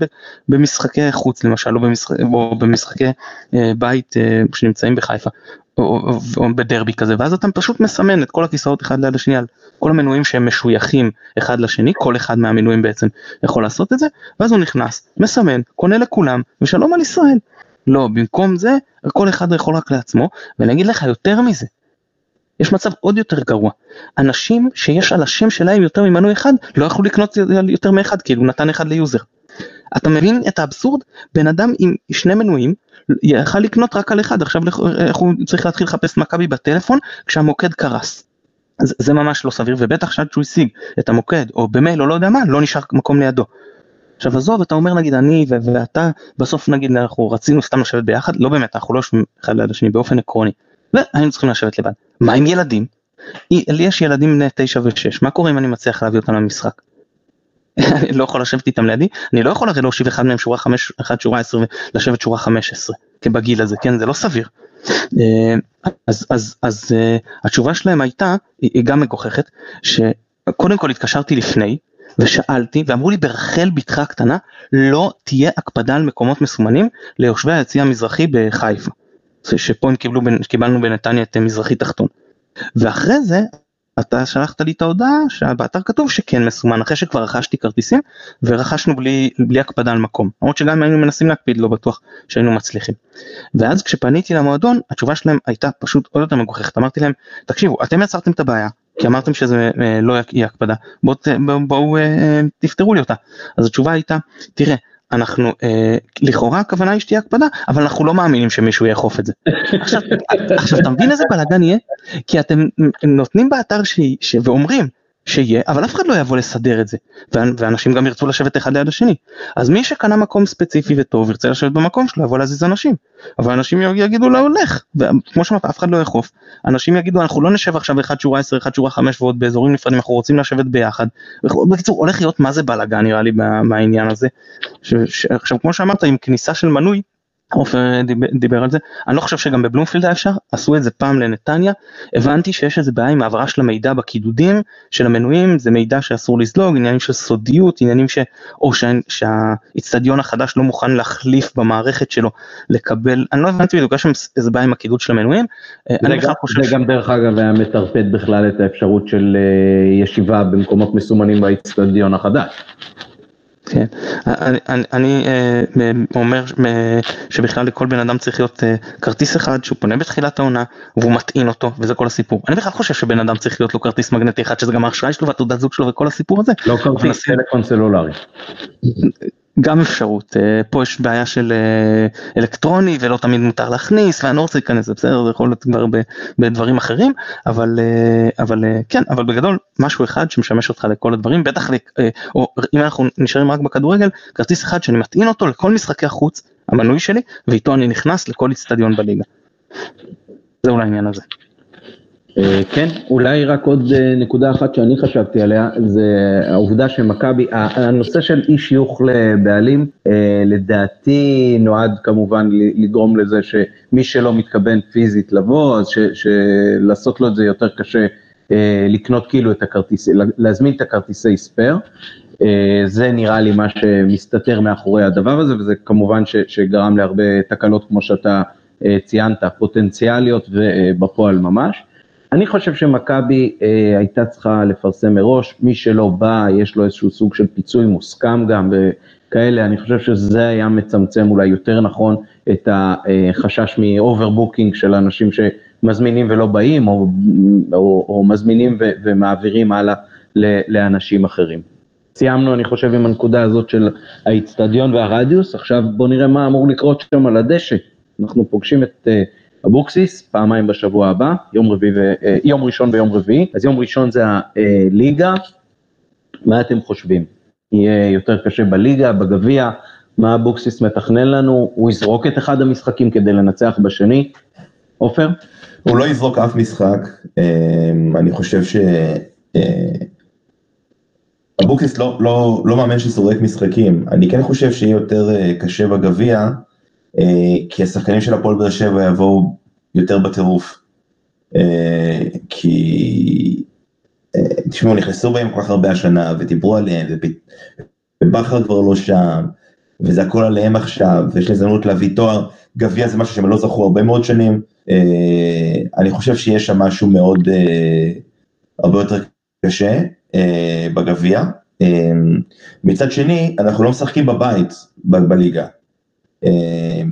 C: במשחקי חוץ למשל, או, במשחק, או במשחקי אה, בית אה, שנמצאים בחיפה, או, או, או בדרבי כזה, ואז אתה פשוט מסמן את כל הכיסאות אחד ליד השני על כל המנויים שהם משויכים אחד לשני, כל אחד מהמנויים בעצם יכול לעשות את זה, ואז הוא נכנס, מסמן, קונה לכולם, ושלום על ישראל. לא, במקום זה, כל אחד יכול רק לעצמו, ואני אגיד לך יותר מזה, יש מצב עוד יותר גרוע, אנשים שיש על השם שלהם יותר ממנוי אחד לא יכלו לקנות יותר מאחד כאילו נתן אחד ל user. אתה מבין את האבסורד? בן אדם עם שני מנויים יכל לקנות רק על אחד עכשיו איך הוא צריך להתחיל לחפש מכבי בטלפון כשהמוקד קרס. זה, זה ממש לא סביר ובטח שעד שהוא השיג את המוקד או במייל או לא יודע מה לא נשאר מקום לידו. עכשיו עזוב אתה אומר נגיד אני ואתה בסוף נגיד אנחנו רצינו סתם לשבת ביחד לא באמת אנחנו לא יושבים אחד ליד השני באופן עקרוני והיינו צריכים לשבת לבד. מה עם ילדים? לי יש ילדים בני 9 ו-6, מה קורה אם אני מצליח להביא אותם למשחק? לא יכול לשבת איתם לידי, אני לא יכול הרי להושיב אחד מהם שורה 5, אחד שורה 10 ולשבת שורה 15, כבגיל הזה, כן, זה לא סביר. אה, אז, אז, אז אה, התשובה שלהם הייתה, היא גם מגוחכת, שקודם כל התקשרתי לפני, ושאלתי, ואמרו לי ברחל בתך הקטנה, לא תהיה הקפדה על מקומות מסומנים ליושבי היציע המזרחי בחיפה. שפה הם קיבלו, קיבלנו בנתניה את מזרחי תחתון. ואחרי זה אתה שלחת לי את ההודעה שבאתר כתוב שכן מסומן אחרי שכבר רכשתי כרטיסים ורכשנו בלי, בלי הקפדה על מקום. למרות שגם היינו מנסים להקפיד לא בטוח שהיינו מצליחים. ואז כשפניתי למועדון התשובה שלהם הייתה פשוט עוד יותר מגוחכת. אמרתי להם תקשיבו אתם יצרתם את הבעיה כי אמרתם שזה אה, לא יהיה הקפדה. בואו בוא, בוא, אה, תפתרו לי אותה. אז התשובה הייתה תראה אנחנו אה, לכאורה הכוונה היא שתהיה הקפדה אבל אנחנו לא מאמינים שמישהו יאכוף את זה. עכשיו, עכשיו אתה מבין איזה בלאגן יהיה? כי אתם נותנים באתר ש... ש... ואומרים שיהיה, אבל אף אחד לא יבוא לסדר את זה, ואנשים גם ירצו לשבת אחד ליד השני. אז מי שקנה מקום ספציפי וטוב ירצה לשבת במקום שלו, יבוא להזיז אנשים. אבל אנשים יגידו לו לך, וכמו שאמרת אף אחד לא יאכוף. אנשים יגידו אנחנו לא נשב עכשיו אחד שורה 10, אחד שורה 5 ועוד באזורים נפרדים, אנחנו רוצים לשבת ביחד. בקיצור הולך להיות מה זה בלאגן נראה לי מהעניין הזה. עכשיו כמו שאמרת עם כניסה של מנוי, עופר דיבר, דיבר על זה, אני לא חושב שגם בבלומפילד היה אפשר, עשו את זה פעם לנתניה, הבנתי שיש איזה בעיה עם העברה של המידע בקידודים של המנויים, זה מידע שאסור לזלוג, עניינים של סודיות, עניינים ש... או שהאיצטדיון החדש לא מוכן להחליף במערכת שלו, לקבל, אני לא הבנתי בדיוק, יש שם איזה בעיה עם הקידוד של המנויים,
A: אני בכלל חושב... זה ש... גם דרך אגב היה מטרפד בכלל את האפשרות של אה, ישיבה במקומות מסומנים באיצטדיון החדש.
C: כן, אני, אני, אני אה, אומר שבכלל לכל בן אדם צריך להיות אה, כרטיס אחד שהוא פונה בתחילת העונה והוא מטעין אותו וזה כל הסיפור. אני בכלל חושב שבן אדם צריך להיות לו כרטיס מגנטי אחד שזה גם האשראי שלו והתעודת זוג שלו וכל הסיפור הזה.
A: לא כרטיס טלפון סלולרי.
C: גם אפשרות, אה, פה יש בעיה של אה, אלקטרוני ולא תמיד מותר להכניס ואני לא רוצה להיכנס, בסדר, זה יכול להיות כבר בדברים אחרים, אבל, אה, אבל כן, אבל בגדול משהו אחד שמשמש אותך לכל הדברים, בטח, או אם אנחנו נשארים רק בכדורגל, כרטיס אחד שאני מטעין אותו לכל משחקי החוץ, המנוי שלי, ואיתו אני נכנס לכל איצטדיון בליגה. זהו לעניין הזה.
A: אה, כן, אולי רק עוד אה, נקודה אחת שאני חשבתי עליה, זה העובדה שמכבי, הנושא של אי שיוך לבעלים, אה, לדעתי נועד כמובן לגרום לזה שמי שלא מתכוון פיזית לבוא, אז לעשות לו את זה יותר קשה לקנות כאילו את הכרטיסי, להזמין את הכרטיסי spare. זה נראה לי מה שמסתתר מאחורי הדבר הזה, וזה כמובן שגרם להרבה תקלות כמו שאתה ציינת, פוטנציאליות ובפועל ממש. אני חושב שמכבי אה, הייתה צריכה לפרסם מראש, מי שלא בא, יש לו איזשהו סוג של פיצוי מוסכם גם וכאלה, אני חושב שזה היה מצמצם אולי יותר נכון את החשש מ overbooking של אנשים שמזמינים ולא באים, או, או, או מזמינים ו, ומעבירים הלאה לאנשים אחרים. סיימנו, אני חושב, עם הנקודה הזאת של האיצטדיון והרדיוס, עכשיו בואו נראה מה אמור לקרות שם על הדשא. אנחנו פוגשים את... אה, אבוקסיס, פעמיים בשבוע הבא, יום, רביעי ו... אה, יום ראשון ויום רביעי, אז יום ראשון זה הליגה, מה אתם חושבים? יהיה יותר קשה בליגה, בגביע, מה אבוקסיס מתכנן לנו, הוא יזרוק את אחד המשחקים כדי לנצח בשני, עופר?
B: הוא לא יזרוק אף משחק, אמ, אני חושב ש... אה, אבוקסיס לא, לא, לא מאמן שזורק משחקים, אני כן חושב שיהיה יותר אה, קשה בגביע, כי השחקנים של הפועל באר שבע יבואו יותר בטירוף. כי, תשמעו, נכנסו בהם כל כך הרבה השנה, ודיברו עליהם, ובכר כבר לא שם, וזה הכל עליהם עכשיו, ויש לי הזדמנות להביא תואר, גביע זה משהו שהם לא זכו הרבה מאוד שנים. אה, אני חושב שיש שם משהו מאוד, אה, הרבה יותר קשה אה, בגביע. מצד שני, אנחנו לא משחקים בבית בליגה.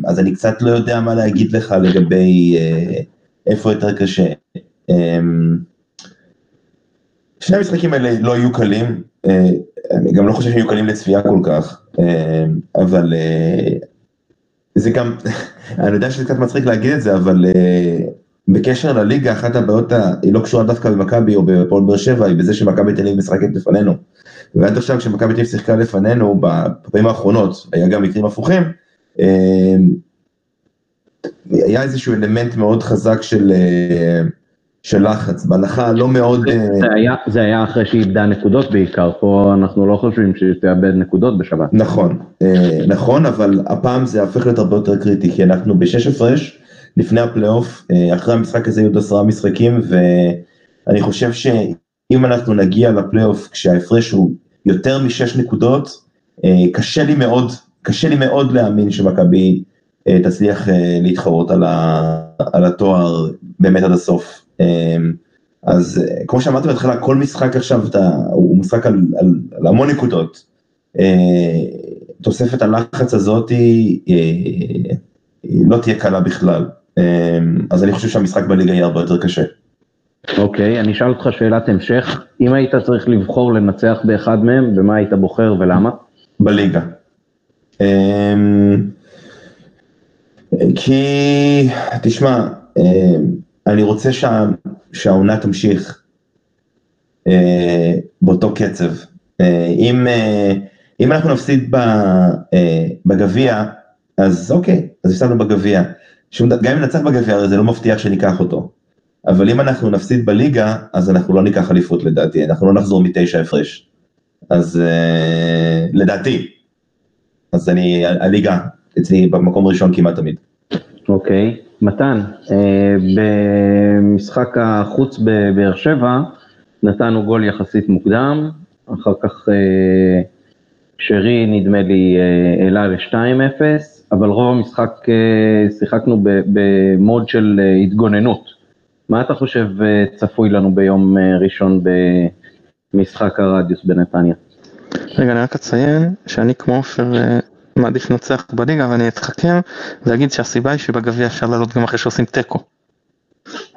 B: אז אני קצת לא יודע מה להגיד לך לגבי איפה יותר קשה. שני המשחקים האלה לא יהיו קלים, אני גם לא חושב שהם יהיו קלים לצפייה כל כך, אבל זה גם, אני יודע שזה קצת מצחיק להגיד את זה, אבל בקשר לליגה, אחת הבעיות, היא לא קשורה דווקא במכבי או בפועל באר שבע, היא בזה שמכבי תל אביב משחקת לפנינו. ועד עכשיו כשמכבי תל אביב שיחקה לפנינו, בפעמים האחרונות, היה גם מקרים הפוכים, היה איזשהו אלמנט מאוד חזק של... Uh, של לחץ, בהנחה לא מאוד...
A: זה, אה, זה, היה, זה היה אחרי שהיא איבדה נקודות בעיקר, פה אנחנו לא חושבים שהיא תאבד נקודות בשבת.
B: נכון, אה, נכון, אבל הפעם זה הפך להיות הרבה יותר קריטי, כי אנחנו בשש הפרש, לפני הפלייאוף, אה, אחרי המשחק הזה היו עוד עשרה משחקים, ואני חושב שאם אנחנו נגיע לפלייאוף כשההפרש הוא יותר משש נקודות, קשה לי מאוד, קשה לי מאוד להאמין שמכבי תצליח להתחרות על, ה, על התואר באמת עד הסוף. אמ, אז אה, כמו שאמרתי בהתחלה, כל משחק עכשיו אתה, הוא משחק על, על, על המון נקודות. אה, תוספת הלחץ הזאת היא, אה, היא לא תהיה קלה בכלל. אז אני חושב שהמשחק בליגה יהיה הרבה יותר קשה.
A: אוקיי, okay, אני אשאל אותך שאלת המשך. אם היית צריך לבחור לנצח באחד מהם, במה היית בוחר ולמה?
B: בליגה. אמ, כי, תשמע, אני רוצה שה, שהעונה תמשיך אה, באותו קצב. אה, אם, אה, אם אנחנו נפסיד בגביע, אז אוקיי, אז הפסדנו בגביע. גם אם נצח בגביע, זה לא מבטיח שניקח אותו. אבל אם אנחנו נפסיד בליגה, אז אנחנו לא ניקח אליפות לדעתי, אנחנו לא נחזור מתשע הפרש. אז לדעתי. אז אני, הליגה אצלי במקום ראשון כמעט תמיד.
A: אוקיי, מתן, אה, במשחק החוץ בבאר שבע נתנו גול יחסית מוקדם, אחר כך אה, שרי נדמה לי אה, העלה ל-2-0, אבל רוב המשחק שיחקנו במוד של התגוננות. מה אתה חושב צפוי לנו ביום ראשון במשחק הרדיוס בנתניה?
C: רגע, אני רק אציין שאני כמו עופר מעדיף לנצח בליגה ואני אתחכם ואגיד שהסיבה היא שבגביע אפשר לעלות גם אחרי שעושים תיקו.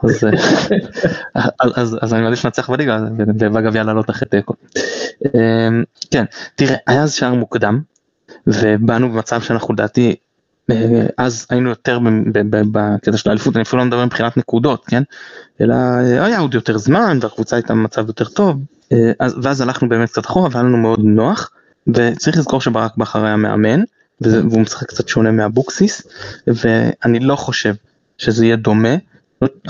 C: אז, אה, אז, אז אני מעדיף לנצח בליגה ובגביע לעלות אחרי תיקו. כן, תראה, היה אז שער מוקדם ובאנו במצב שאנחנו לדעתי אה, אז היינו יותר בקטע של האליפות, אני אפילו לא מדבר מבחינת נקודות, כן? אלא אה, היה עוד יותר זמן והקבוצה הייתה במצב יותר טוב, ואז הלכנו באמת קצת אחורה והיה לנו מאוד נוח. וצריך לזכור שברק בכר היה מאמן, והוא משחק קצת שונה מאבוקסיס, ואני לא חושב שזה יהיה דומה.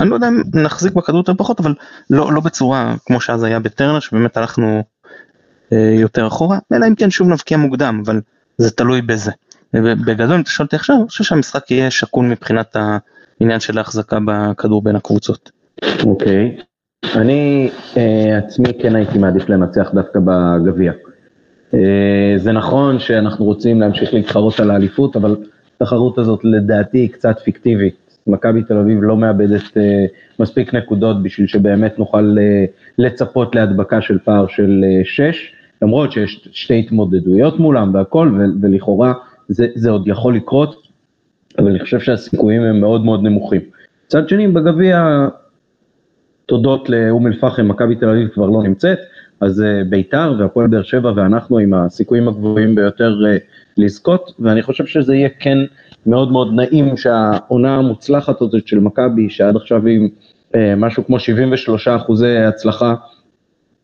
C: אני לא יודע אם נחזיק בכדור יותר פחות, אבל לא, לא בצורה כמו שאז היה בטרנר, שבאמת הלכנו אה, יותר אחורה, אלא אם כן שוב נבקיע מוקדם, אבל זה תלוי בזה. בגדול, אם אתה שואל אותי עכשיו, אני חושב שהמשחק יהיה שקול מבחינת העניין של ההחזקה בכדור בין הקבוצות.
A: אוקיי. אני אה, עצמי כן הייתי מעדיף לנצח דווקא בגביע. אה, זה נכון שאנחנו רוצים להמשיך להתחרות על האליפות, אבל התחרות הזאת לדעתי היא קצת פיקטיבית. מכבי תל אביב לא מאבדת אה, מספיק נקודות בשביל שבאמת נוכל אה, לצפות להדבקה של פער של 6, למרות שיש שתי התמודדויות מולם והכל, ולכאורה זה, זה עוד יכול לקרות, אבל אני חושב שהסיכויים הם מאוד מאוד נמוכים. מצד שני, בגביע, תודות לאום אל-פחם, מכבי תל אביב כבר לא נמצאת, אז אה, ביתר והפועל באר שבע ואנחנו עם הסיכויים הגבוהים ביותר אה, לזכות, ואני חושב שזה יהיה כן מאוד מאוד נעים שהעונה המוצלחת הזאת של מכבי, שעד עכשיו היא אה, משהו כמו 73 אחוזי הצלחה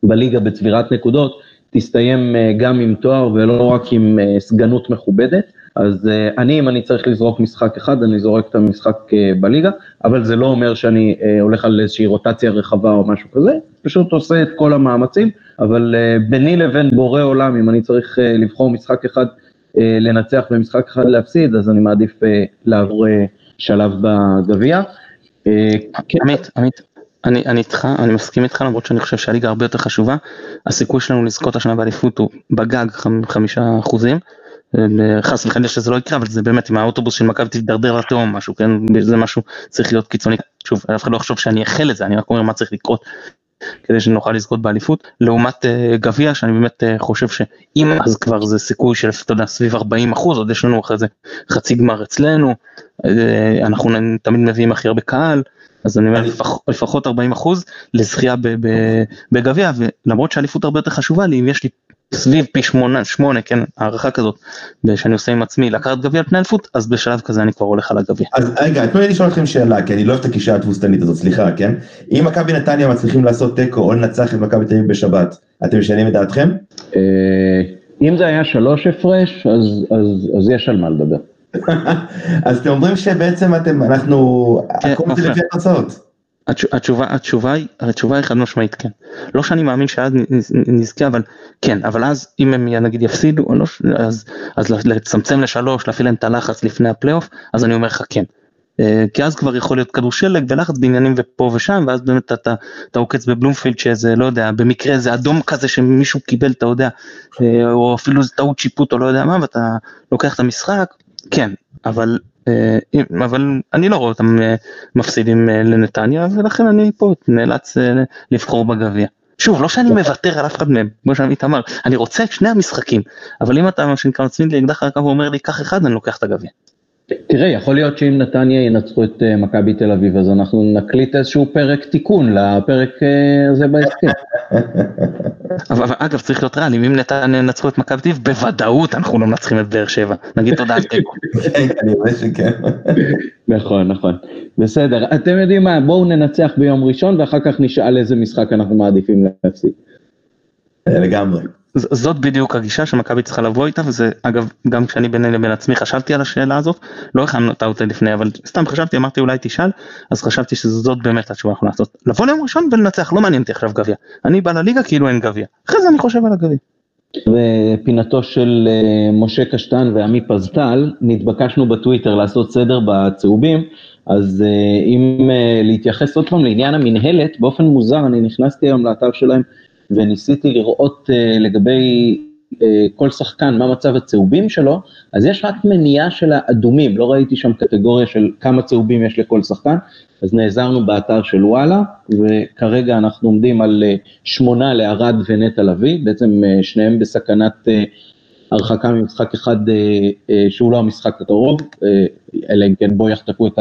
A: בליגה בצבירת נקודות, תסתיים גם עם תואר ולא רק עם סגנות מכובדת. אז uh, אני, אם אני צריך לזרוק משחק אחד, אני זורק את המשחק בליגה, אבל זה לא אומר שאני הולך על איזושהי רוטציה רחבה או משהו כזה, פשוט עושה את כל המאמצים, אבל ביני לבין בורא עולם, אם אני צריך לבחור משחק אחד לנצח ומשחק אחד להפסיד, אז אני מעדיף לעבור שלב בגביע.
C: עמית, עמית, אני, אני איתך, אני מסכים איתך למרות שאני חושב שהליגה הרבה יותר חשובה, הסיכוי שלנו לזכות השנה באליפות הוא בגג חמישה אחוזים, חס וחלילה שזה לא יקרה, אבל זה באמת, אם האוטובוס של מכבי תידרדר לתהום משהו, כן, זה משהו צריך להיות קיצוני, שוב, אף אחד לא יחשוב שאני אאחל את זה, אני רק אומר מה צריך לקרות. כדי שנוכל לזכות באליפות, לעומת uh, גביע שאני באמת uh, חושב שאם אז כבר זה סיכוי של אתה יודע סביב 40 אחוז, עוד יש לנו אחרי זה חצי גמר אצלנו, uh, אנחנו תמיד מביאים הכי הרבה קהל, אז אני אומר לפחות 40 אחוז לזכייה בגביע, ולמרות שהאליפות הרבה יותר חשובה לי, אם יש לי סביב פי שמונה, שמונה, כן, הערכה כזאת, שאני עושה עם עצמי לקחת גביע על פני אליפות, אז בשלב כזה אני כבר הולך על הגביע.
B: אז רגע, תנו לי לשאול אתכם שאלה, כי אני לא אוהב את הגישה התבוסתנית הזאת, סליחה, כן? אם מכבי נתניה מצליחים לעשות תיקו או לנצח את מכבי תל אביב בשבת, אתם משנים את דעתכם?
A: אה, אם זה היה שלוש הפרש, אז יש על מה לדבר.
B: אז אתם אומרים שבעצם אתם, אנחנו,
C: כן,
B: הכל זה לפי התוצאות.
C: התשובה, התשובה היא, התשובה היא חד משמעית כן. לא שאני מאמין שאז נזכה, אבל כן, אבל אז אם הם נגיד יפסידו, לא, אז, אז לצמצם לשלוש, להפעיל להם את הלחץ לפני הפלייאוף, אז אני אומר לך כן. אה, כי אז כבר יכול להיות כדור שלג ולחץ בעניינים ופה ושם, ואז באמת אתה, אתה עוקץ בבלומפילד שזה, לא יודע, במקרה זה אדום כזה שמישהו קיבל, אתה יודע, אה, או אפילו זה טעות שיפוט או לא יודע מה, ואתה לוקח את המשחק, כן, אבל אה, אבל אני לא רואה אותם אה, מפסידים אה, לנתניה ולכן אני פה נאלץ לבחור בגביע. שוב לא שאני מוותר על אף אחד מהם כמו שעמית אמר אני רוצה את שני המשחקים אבל אם אתה מה שנקרא מצמיד לי אקדח הרקב ואומר לי קח אחד אני לוקח את הגביע.
A: תראה, יכול להיות שאם נתניה ינצחו את אה, מכבי תל אביב, אז אנחנו נקליט איזשהו פרק תיקון לפרק אה, הזה בהסכם.
C: אבל אגב, צריך להיות ריאליים, אם נתניה ינצחו את מכבי תל אביב, בוודאות אנחנו לא מנצחים את באר שבע. נגיד תודה על תיקו.
B: כן, אני רואה שכן.
A: נכון, נכון. בסדר, אתם יודעים מה, בואו ננצח ביום ראשון ואחר כך נשאל איזה משחק אנחנו מעדיפים להפסיד.
B: לגמרי.
C: זאת בדיוק הגישה שמכבי צריכה לבוא איתה וזה אגב גם כשאני ביני לבין עצמי חשבתי על השאלה הזאת לא הכנו אותה לפני אבל סתם חשבתי אמרתי אולי תשאל אז חשבתי שזאת באמת התשובה אנחנו לעשות. לבוא ליום ראשון ולנצח לא מעניין אותי עכשיו גביע. אני בא לליגה כאילו אין גביע. אחרי זה אני חושב על הגביע.
A: ופינתו של אה, משה קשטן ועמי פזטל נתבקשנו בטוויטר לעשות סדר בצהובים אז אה, אם אה, להתייחס עוד פעם לעניין המנהלת באופן מוזר אני נכנסתי היום לאתר שלהם וניסיתי לראות uh, לגבי uh, כל שחקן מה מצב הצהובים שלו, אז יש רק מניעה של האדומים, לא ראיתי שם קטגוריה של כמה צהובים יש לכל שחקן, אז נעזרנו באתר של וואלה, וכרגע אנחנו עומדים על uh, שמונה לערד ונטע לביא, בעצם uh, שניהם בסכנת uh, הרחקה ממשחק אחד שהוא לא המשחק הקרוב, אלא אם כן בו יחטפו את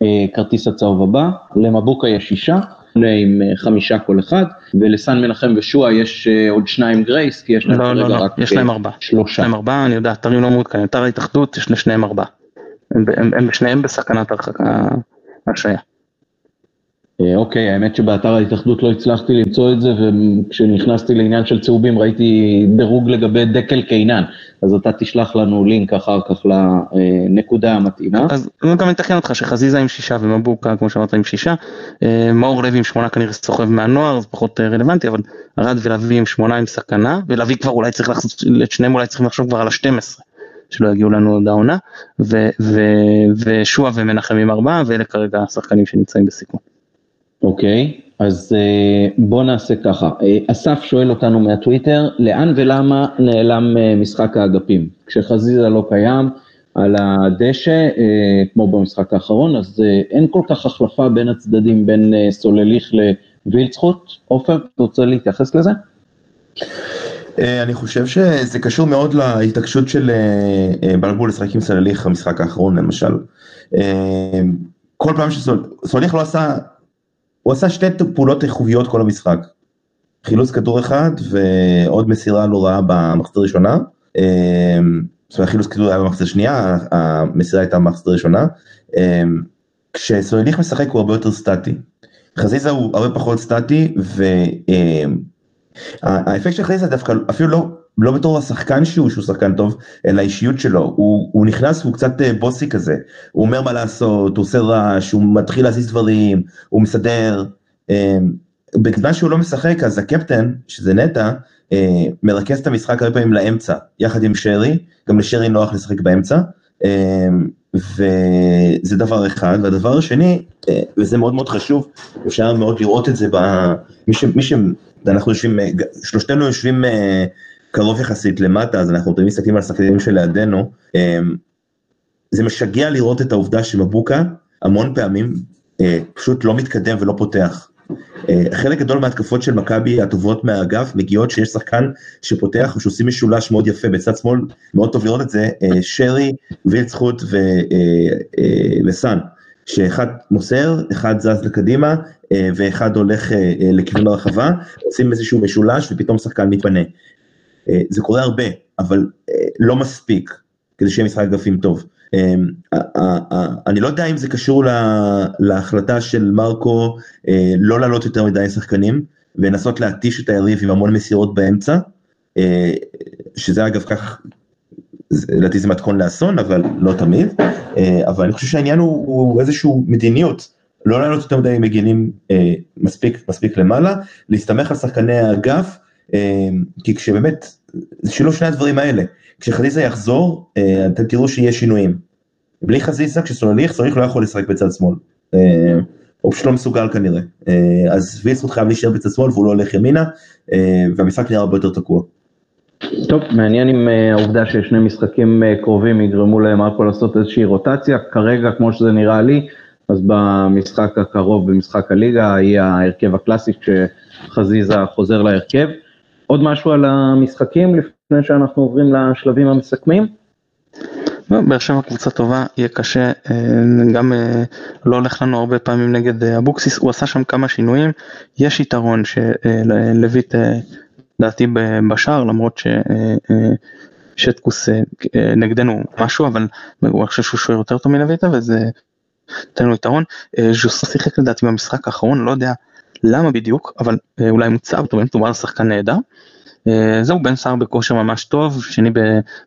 A: הכרטיס הצהוב הבא, למבוקה יש שישה. עם אה, חמישה כל אחד, ולסן מנחם ושועה יש אה, עוד שניים גרייס, כי יש להם
C: לא, לא, לא, רק יש להם אה, ארבעה. שלושה. יש להם ארבעה, אני יודע, אתרים לא מעודכנים, אתר ההתאחדות יש לשניהם ארבעה. הם, הם, הם שניהם בסכנת הרחקה, השעיה.
A: אה, אוקיי, האמת שבאתר ההתאחדות לא הצלחתי למצוא את זה, וכשנכנסתי לעניין של צהובים ראיתי דירוג לגבי דקל קינן, אז אתה תשלח לנו לינק אחר כך לנקודה המתאימה.
C: אז אני גם מתקן אותך שחזיזה עם שישה ומבוקה, כמו שאמרת, עם שישה, אה, מאור לוי עם שמונה כנראה סוחב מהנוער, זה פחות אה, רלוונטי, אבל ארד ולוי עם שמונה עם סכנה, ולוי כבר אולי צריך לחשוב, את שניהם אולי צריכים לחשוב כבר על ה-12. שלא יגיעו לנו עוד העונה, ושועה ומנחם עם ארבעה, ואלה כרגע השחקנים שנמצאים בסיכון.
A: אוקיי, אז אה, בוא נעשה ככה. אה, אסף שואל אותנו מהטוויטר, לאן ולמה נעלם אה, משחק האגפים? כשחזיזה לא קיים על הדשא, כמו במשחק האחרון, אז אין כל כך החלפה בין הצדדים, בין סולליך לווילצחוט. עופר, אתה רוצה להתייחס לזה?
B: אני חושב שזה קשור מאוד להתעקשות של בלבול לשחק עם סולליך המשחק האחרון למשל. כל פעם שסולליך לא עשה הוא עשה שתי פעולות איכוביות כל המשחק. חילוץ כדור אחד ועוד מסירה לא רעה במחצית הראשונה. אמ, זאת אומרת חילוץ כדור היה במחצית השנייה, המסירה הייתה במחצית הראשונה. אמ, כשסולליך משחק הוא הרבה יותר סטטי. חזיזה הוא הרבה פחות סטטי והאפקט אמ, של חזיזה דווקא אפילו לא לא בתור השחקן שהוא, שהוא שחקן טוב, אלא האישיות שלו, הוא, הוא נכנס, הוא קצת אה, בוסי כזה, הוא אומר מה לעשות, הוא עושה רעש, הוא מתחיל להזיז דברים, הוא מסדר, אה, בזמן שהוא לא משחק אז הקפטן, שזה נטע, אה, מרכז את המשחק הרבה פעמים לאמצע, יחד עם שרי, גם לשרי נוח לשחק באמצע, וזה דבר אחד, והדבר השני, וזה מאוד מאוד חשוב, אפשר מאוד לראות את זה, במי ש... מי ש... אנחנו יושבים, שלושתנו יושבים קרוב יחסית למטה, אז אנחנו תמיד מסתכלים על השחקנים שלידינו, אמ, זה משגע לראות את העובדה שמבוקה המון פעמים אה, פשוט לא מתקדם ולא פותח. אה, חלק גדול מההתקפות של מכבי הטובות מהאגף מגיעות שיש שחקן שפותח ושעושים משולש מאוד יפה בצד שמאל, מאוד טוב לראות את זה, אה, שרי, וילצחוט וסאן, שאחד מוסר, אחד זז לקדימה ואחד הולך לכיוון הרחבה, עושים איזשהו משולש ופתאום שחקן מתפנה. אה, זה קורה הרבה, אבל אה, לא מספיק כדי שיהיה משחק אגפים טוב. אה, אני לא יודע אם זה קשור להחלטה של מרקו לא לעלות יותר מדי שחקנים ולנסות להתיש את היריב עם המון מסירות באמצע, שזה אגב כך, לדעתי זה מתכון לאסון, אבל לא תמיד, אבל אני חושב שהעניין הוא, הוא מדיניות, לא לעלות יותר מדי מגינים מספיק, מספיק למעלה, להסתמך על שחקני האגף, כי כשבאמת זה שילוב שני הדברים האלה. כשחזיזה יחזור, אה, אתם תראו שיהיה שינויים. בלי חזיזה, כשסולליך, סולליך לא יכול לשחק בצד שמאל. אה, הוא פשוט לא מסוגל כנראה. אה, אז וילסקוט חייב להישאר בצד שמאל והוא לא הולך ימינה, והמשחק נראה הרבה יותר תקוע.
A: טוב, מעניין אם העובדה ששני משחקים קרובים יגרמו למרקו לעשות איזושהי רוטציה, כרגע כמו שזה נראה לי, אז במשחק הקרוב במשחק הליגה יהיה ההרכב הקלאסי כשחזיזה חוזר להרכב. עוד משהו על המשחקים לפני שאנחנו עוברים לשלבים המסכמים?
C: לא, באר שבע קבוצה טובה, יהיה קשה, אה, גם אה, לא הולך לנו הרבה פעמים נגד אה, אבוקסיס, הוא עשה שם כמה שינויים, יש יתרון שלויט דעתי בשער למרות ששטקוס נגדנו משהו, אבל הוא חושב שהוא שוער יותר טוב מלויטה וזה נותן לו יתרון, ז'וסו שיחק לדעתי במשחק האחרון, לא יודע למה בדיוק, אבל אולי מוצב, אומרת, מדובר על שחקן נהדר. אה, זהו בן סער בכושר ממש טוב, שני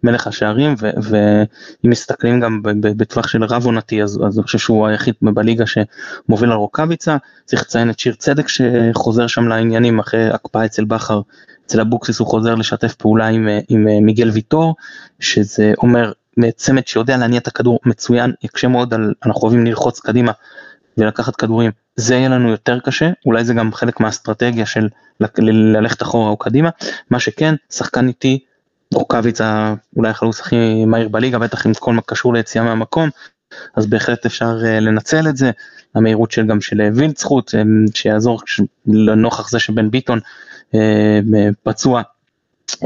C: במלך השערים, ואם מסתכלים גם בטווח של רב עונתי, אז, אז אני חושב שהוא היחיד בליגה שמוביל על רוקאביצה, צריך לציין את שיר צדק שחוזר שם לעניינים אחרי הקפאה אצל בכר, אצל אבוקסיס הוא חוזר לשתף פעולה עם, עם אה, מיגל ויטור, שזה אומר צמד שיודע להניע את הכדור מצוין, יקשה מאוד על, אנחנו אוהבים ללחוץ קדימה ולקחת כדורים, זה יהיה לנו יותר קשה, אולי זה גם חלק מהאסטרטגיה של ללכת אחורה או קדימה, מה שכן, שחקן איטי, רוקאביצה אולי החלוץ הכי מהיר בליגה, בטח עם כל מה קשור ליציאה מהמקום, אז בהחלט אפשר אה, לנצל את זה, המהירות של גם של וילדסחוט, אה, שיעזור לנוכח זה שבן ביטון אה, פצוע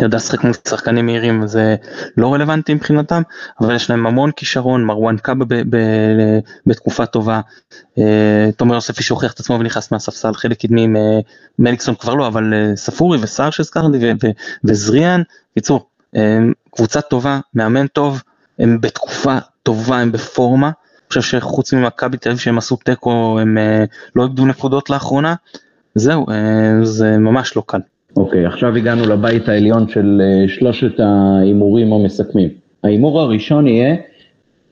C: יודע לשחק מול שחקנים מהירים זה לא רלוונטי מבחינתם אבל יש להם המון כישרון מרואן קאבה בתקופה טובה אה, תומר יוספי שהוכיח את עצמו ונכנס מהספסל חלק קדמי אה, מליקסון כבר לא אבל אה, ספורי וסער שהזכרתי וזריאן קיצור קבוצה טובה מאמן טוב הם בתקופה טובה הם בפורמה. אני חושב שחוץ ממכבי תל אביב שהם עשו תיקו הם לא איבדו נקודות לאחרונה זהו זה ממש לא קל.
A: אוקיי, עכשיו הגענו לבית העליון של אה, שלושת ההימורים המסכמים. ההימור הראשון יהיה,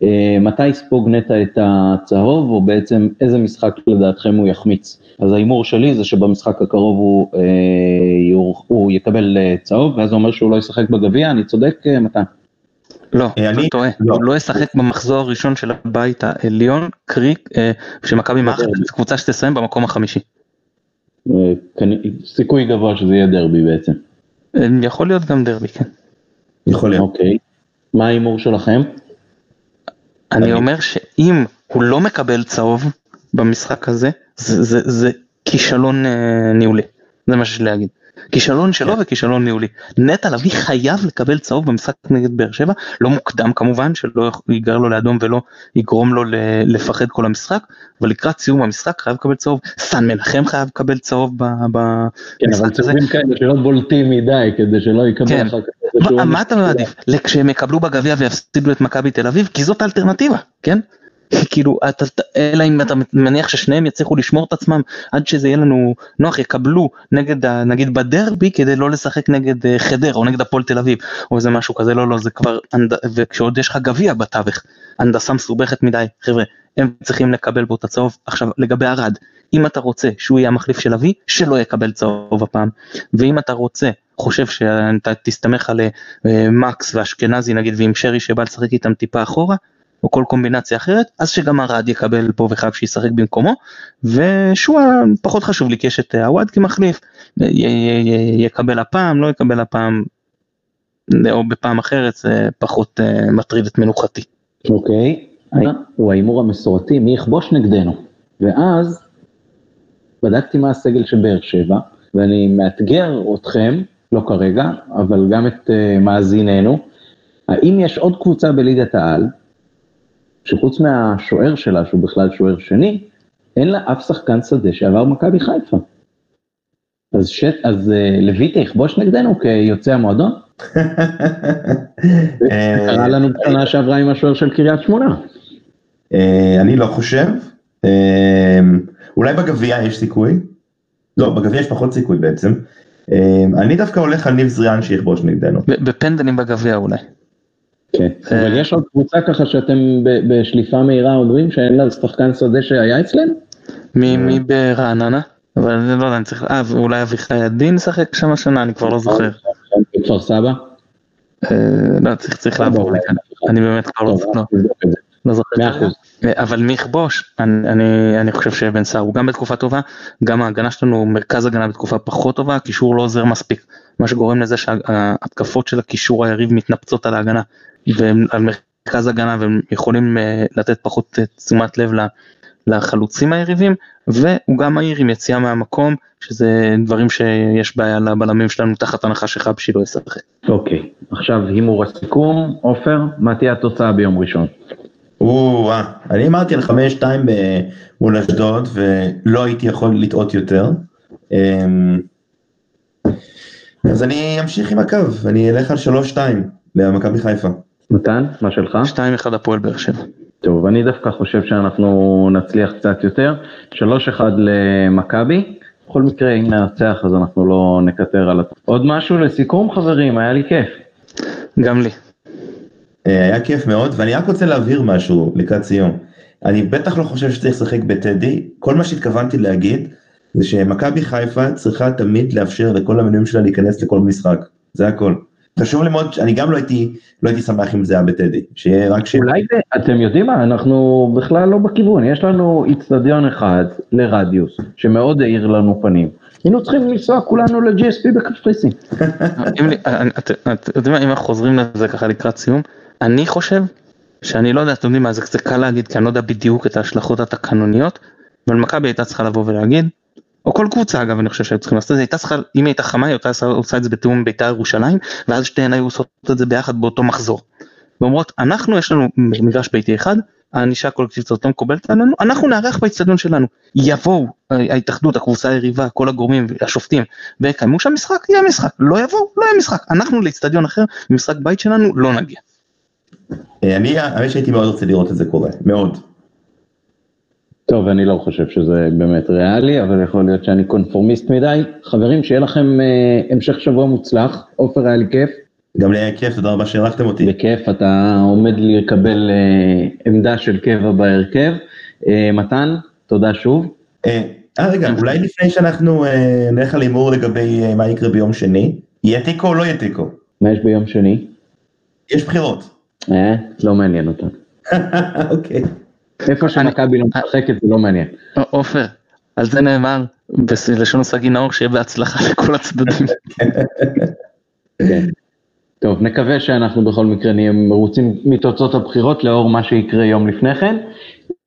A: אה, מתי יספוג נטע את הצהוב, או בעצם איזה משחק לדעתכם הוא יחמיץ. אז ההימור שלי זה שבמשחק הקרוב הוא, אה, הוא יקבל צהוב, ואז זה אומר שהוא לא ישחק בגביע, אני צודק מתן?
C: לא, אני טועה, לא. הוא לא ישחק במחזור הראשון של הבית העליון, קרי, שמכבי מארחת קבוצה שתסיים במקום החמישי.
A: סיכוי גבוה שזה יהיה דרבי בעצם.
C: יכול להיות גם דרבי, כן.
A: יכול להיות. אוקיי. מה ההימור שלכם?
C: אני אומר שאם הוא לא מקבל צהוב במשחק הזה, זה כישלון אה, ניהולי. זה מה שיש להגיד. כישלון שלו כן. וכישלון ניהולי. נטע לביא חייב לקבל צהוב במשחק נגד באר שבע, לא מוקדם כמובן, שלא ייגר לו לאדום ולא יגרום לו לפחד כל המשחק, אבל לקראת סיום המשחק חייב לקבל צהוב, סן מנחם חייב לקבל צהוב
A: במשחק הזה. כן, אבל צהובים כאלה שלא בולטים מדי, כדי שלא יקבל כן. אחר כך.
C: מה אתה מעדיף? כשהם יקבלו בגביע ויפסידו את מכבי תל אביב? כי זאת האלטרנטיבה, כן? כאילו, אלא אם אתה מניח ששניהם יצליחו לשמור את עצמם עד שזה יהיה לנו נוח, יקבלו נגד, נגיד בדרבי כדי לא לשחק נגד אה, חדר או נגד הפועל תל אביב או איזה משהו כזה, לא, לא, זה כבר, וכשעוד יש לך גביע בתווך, הנדסה מסובכת מדי, חבר'ה, הם צריכים לקבל בו את הצהוב. עכשיו, לגבי ארד, אם אתה רוצה שהוא יהיה המחליף של אבי, שלא יקבל צהוב הפעם, ואם אתה רוצה חושב שאתה תסתמך על אה, מקס ואשכנזי נגיד ועם שרי שבא לשחק איתם טיפה אחורה, או כל קומבינציה אחרת, אז שגם ארד יקבל פה וחייב שישחק במקומו, ושועה פחות חשוב לי כי יש את עווד כמחליף, יקבל הפעם, לא יקבל הפעם, או בפעם אחרת זה פחות אה, מטריד את מנוחתי.
A: אוקיי, הוא ההימור המסורתי, מי יכבוש נגדנו? ואז בדקתי מה הסגל של באר שבע, ואני מאתגר אתכם, לא כרגע, אבל גם את uh, מאזיננו, האם יש עוד קבוצה בליגת העל, שחוץ מהשוער שלה, שהוא בכלל שוער שני, אין לה אף שחקן שדה שעבר מכבי חיפה. אז, ש... אז uh, לויטה יכבוש נגדנו כיוצא המועדון? קרה לנו בשנה שעברה עם השוער של קריית שמונה.
B: אה, אני לא חושב, אולי בגביע יש סיכוי, לא, בגביע יש פחות סיכוי בעצם. אני דווקא הולך על ניב זריאן שיכבוש נגדנו.
C: בפנדלים בגביע אולי.
A: כן, אה, אבל יש עוד קבוצה ככה שאתם בשליפה מהירה אומרים שאין לה שחקן שדה שהיה אצלנו?
C: מי ברעננה? אבל אני לא יודע, אני צריך, אה, אולי אביחי עדין משחק שם השנה, אני כבר לא זוכר.
A: בכפר סבא?
C: אה, לא, צריך לעבור לכאן, אני באמת כבר לא זוכר. לא זוכר. מאה אחוז. אבל מי יכבוש? אני, אני, אני חושב שבן סער הוא גם בתקופה טובה, גם ההגנה שלנו מרכז הגנה בתקופה פחות טובה, הקישור לא עוזר מספיק, מה שגורם לזה שההתקפות של הקישור היריב מתנפצות על ההגנה, ועל מרכז הגנה והם יכולים אה, לתת פחות אה, תשומת לב לחלוצים היריבים, והוא גם מהיר עם יציאה מהמקום, שזה דברים שיש בעיה לבלמים שלנו תחת הנחה שחבשי לא ישחק.
A: אוקיי, עכשיו הימור הסיכום, עופר, מה תהיה התוצאה ביום ראשון?
B: או-אה, אני אמרתי על 5-2 מול אשדוד ולא הייתי יכול לטעות יותר. אמ, אז אני אמשיך עם הקו, אני אלך על 3-2 למכבי חיפה.
A: מתן, מה שלך?
C: 2-1 הפועל באר שבע.
A: טוב, אני דווקא חושב שאנחנו נצליח קצת יותר. 3-1 למכבי. בכל מקרה, אם ננצח אז אנחנו לא נקטר על... עוד משהו לסיכום חברים, היה לי כיף.
C: גם לי.
B: אה, היה כיף מאוד, ואני רק רוצה להבהיר משהו לקראת סיום. אני בטח לא חושב שצריך לשחק בטדי, כל מה שהתכוונתי להגיד זה שמכבי חיפה צריכה תמיד לאפשר לכל המנויים שלה להיכנס לכל משחק, זה הכל. חשוב לי מאוד, אני גם לא הייתי, לא הייתי שמח אם זה היה בטדי, שיהיה רק ש...
A: אולי זה, אתם יודעים מה, אנחנו בכלל לא בכיוון, יש לנו איצטדיון אחד לרדיוס, שמאוד האיר לנו פנים. היינו צריכים לנסוע כולנו ל-GSP בקפריסין.
C: אתם יודעים מה, אם אנחנו חוזרים לזה ככה לקראת סיום, אני חושב שאני לא יודע, אתם יודעים מה, זה קצת קל להגיד, כי אני לא יודע בדיוק את ההשלכות התקנוניות, אבל מכבי הייתה צריכה לבוא ולהגיד, או כל קבוצה אגב אני חושב שהיו צריכים לעשות את זה, הייתה צריכה, אם הייתה חמה היא הייתה עושה את זה בתיאום עם בית"ר ירושלים, ואז שתיהן היו עושות את זה ביחד באותו מחזור. ואומרות, אנחנו יש לנו מגרש ביתי אחד, הענישה הקולקטיבית לא מקובלת עלינו, אנחנו נארח באצטדיון שלנו. יבואו ההתאחדות, הקבוצה היריבה, כל הגורמים, השופטים, ויקיימו שם משחק, יהיה משחק. לא יבואו, לא יהיה משחק. אנחנו לאצטדיון אחר, משחק בית שלנו, לא נגיע.
B: אה, אני, האמת שהייתי מאוד רוצה לראות את זה קורה, מאוד.
A: טוב, אני לא חושב שזה באמת ריאלי, אבל יכול להיות שאני קונפורמיסט מדי. חברים, שיהיה לכם אה, המשך שבוע מוצלח. עופר, היה לי כיף.
B: גם לי היה כיף, תודה רבה שהערכתם אותי.
A: בכיף, אתה עומד לקבל אה, עמדה של קבע בהרכב. אה, מתן, תודה שוב.
B: אה, אה רגע, אולי לפני שאנחנו אה, נלך על הימור לגבי אה, מה יקרה ביום שני, יהיה תיקו או לא יהיה תיקו?
A: מה יש ביום שני?
B: יש בחירות.
A: אה, לא מעניין אותנו.
B: אוקיי.
A: איפה שמכבי לא משחקת זה לא מעניין.
C: עופר, על זה נאמר בלשון סגי נאור שיהיה בהצלחה לכל הצדדים.
A: כן. טוב, נקווה שאנחנו בכל מקרה נהיה מרוצים מתוצאות הבחירות לאור מה שיקרה יום לפני כן.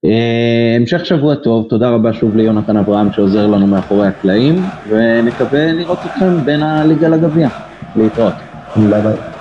A: אה, המשך שבוע טוב, תודה רבה שוב ליונתן אברהם שעוזר לנו מאחורי הקלעים, ונקווה לראות אתכם בין הליגה לגביע. להתראות.
B: ביי ביי.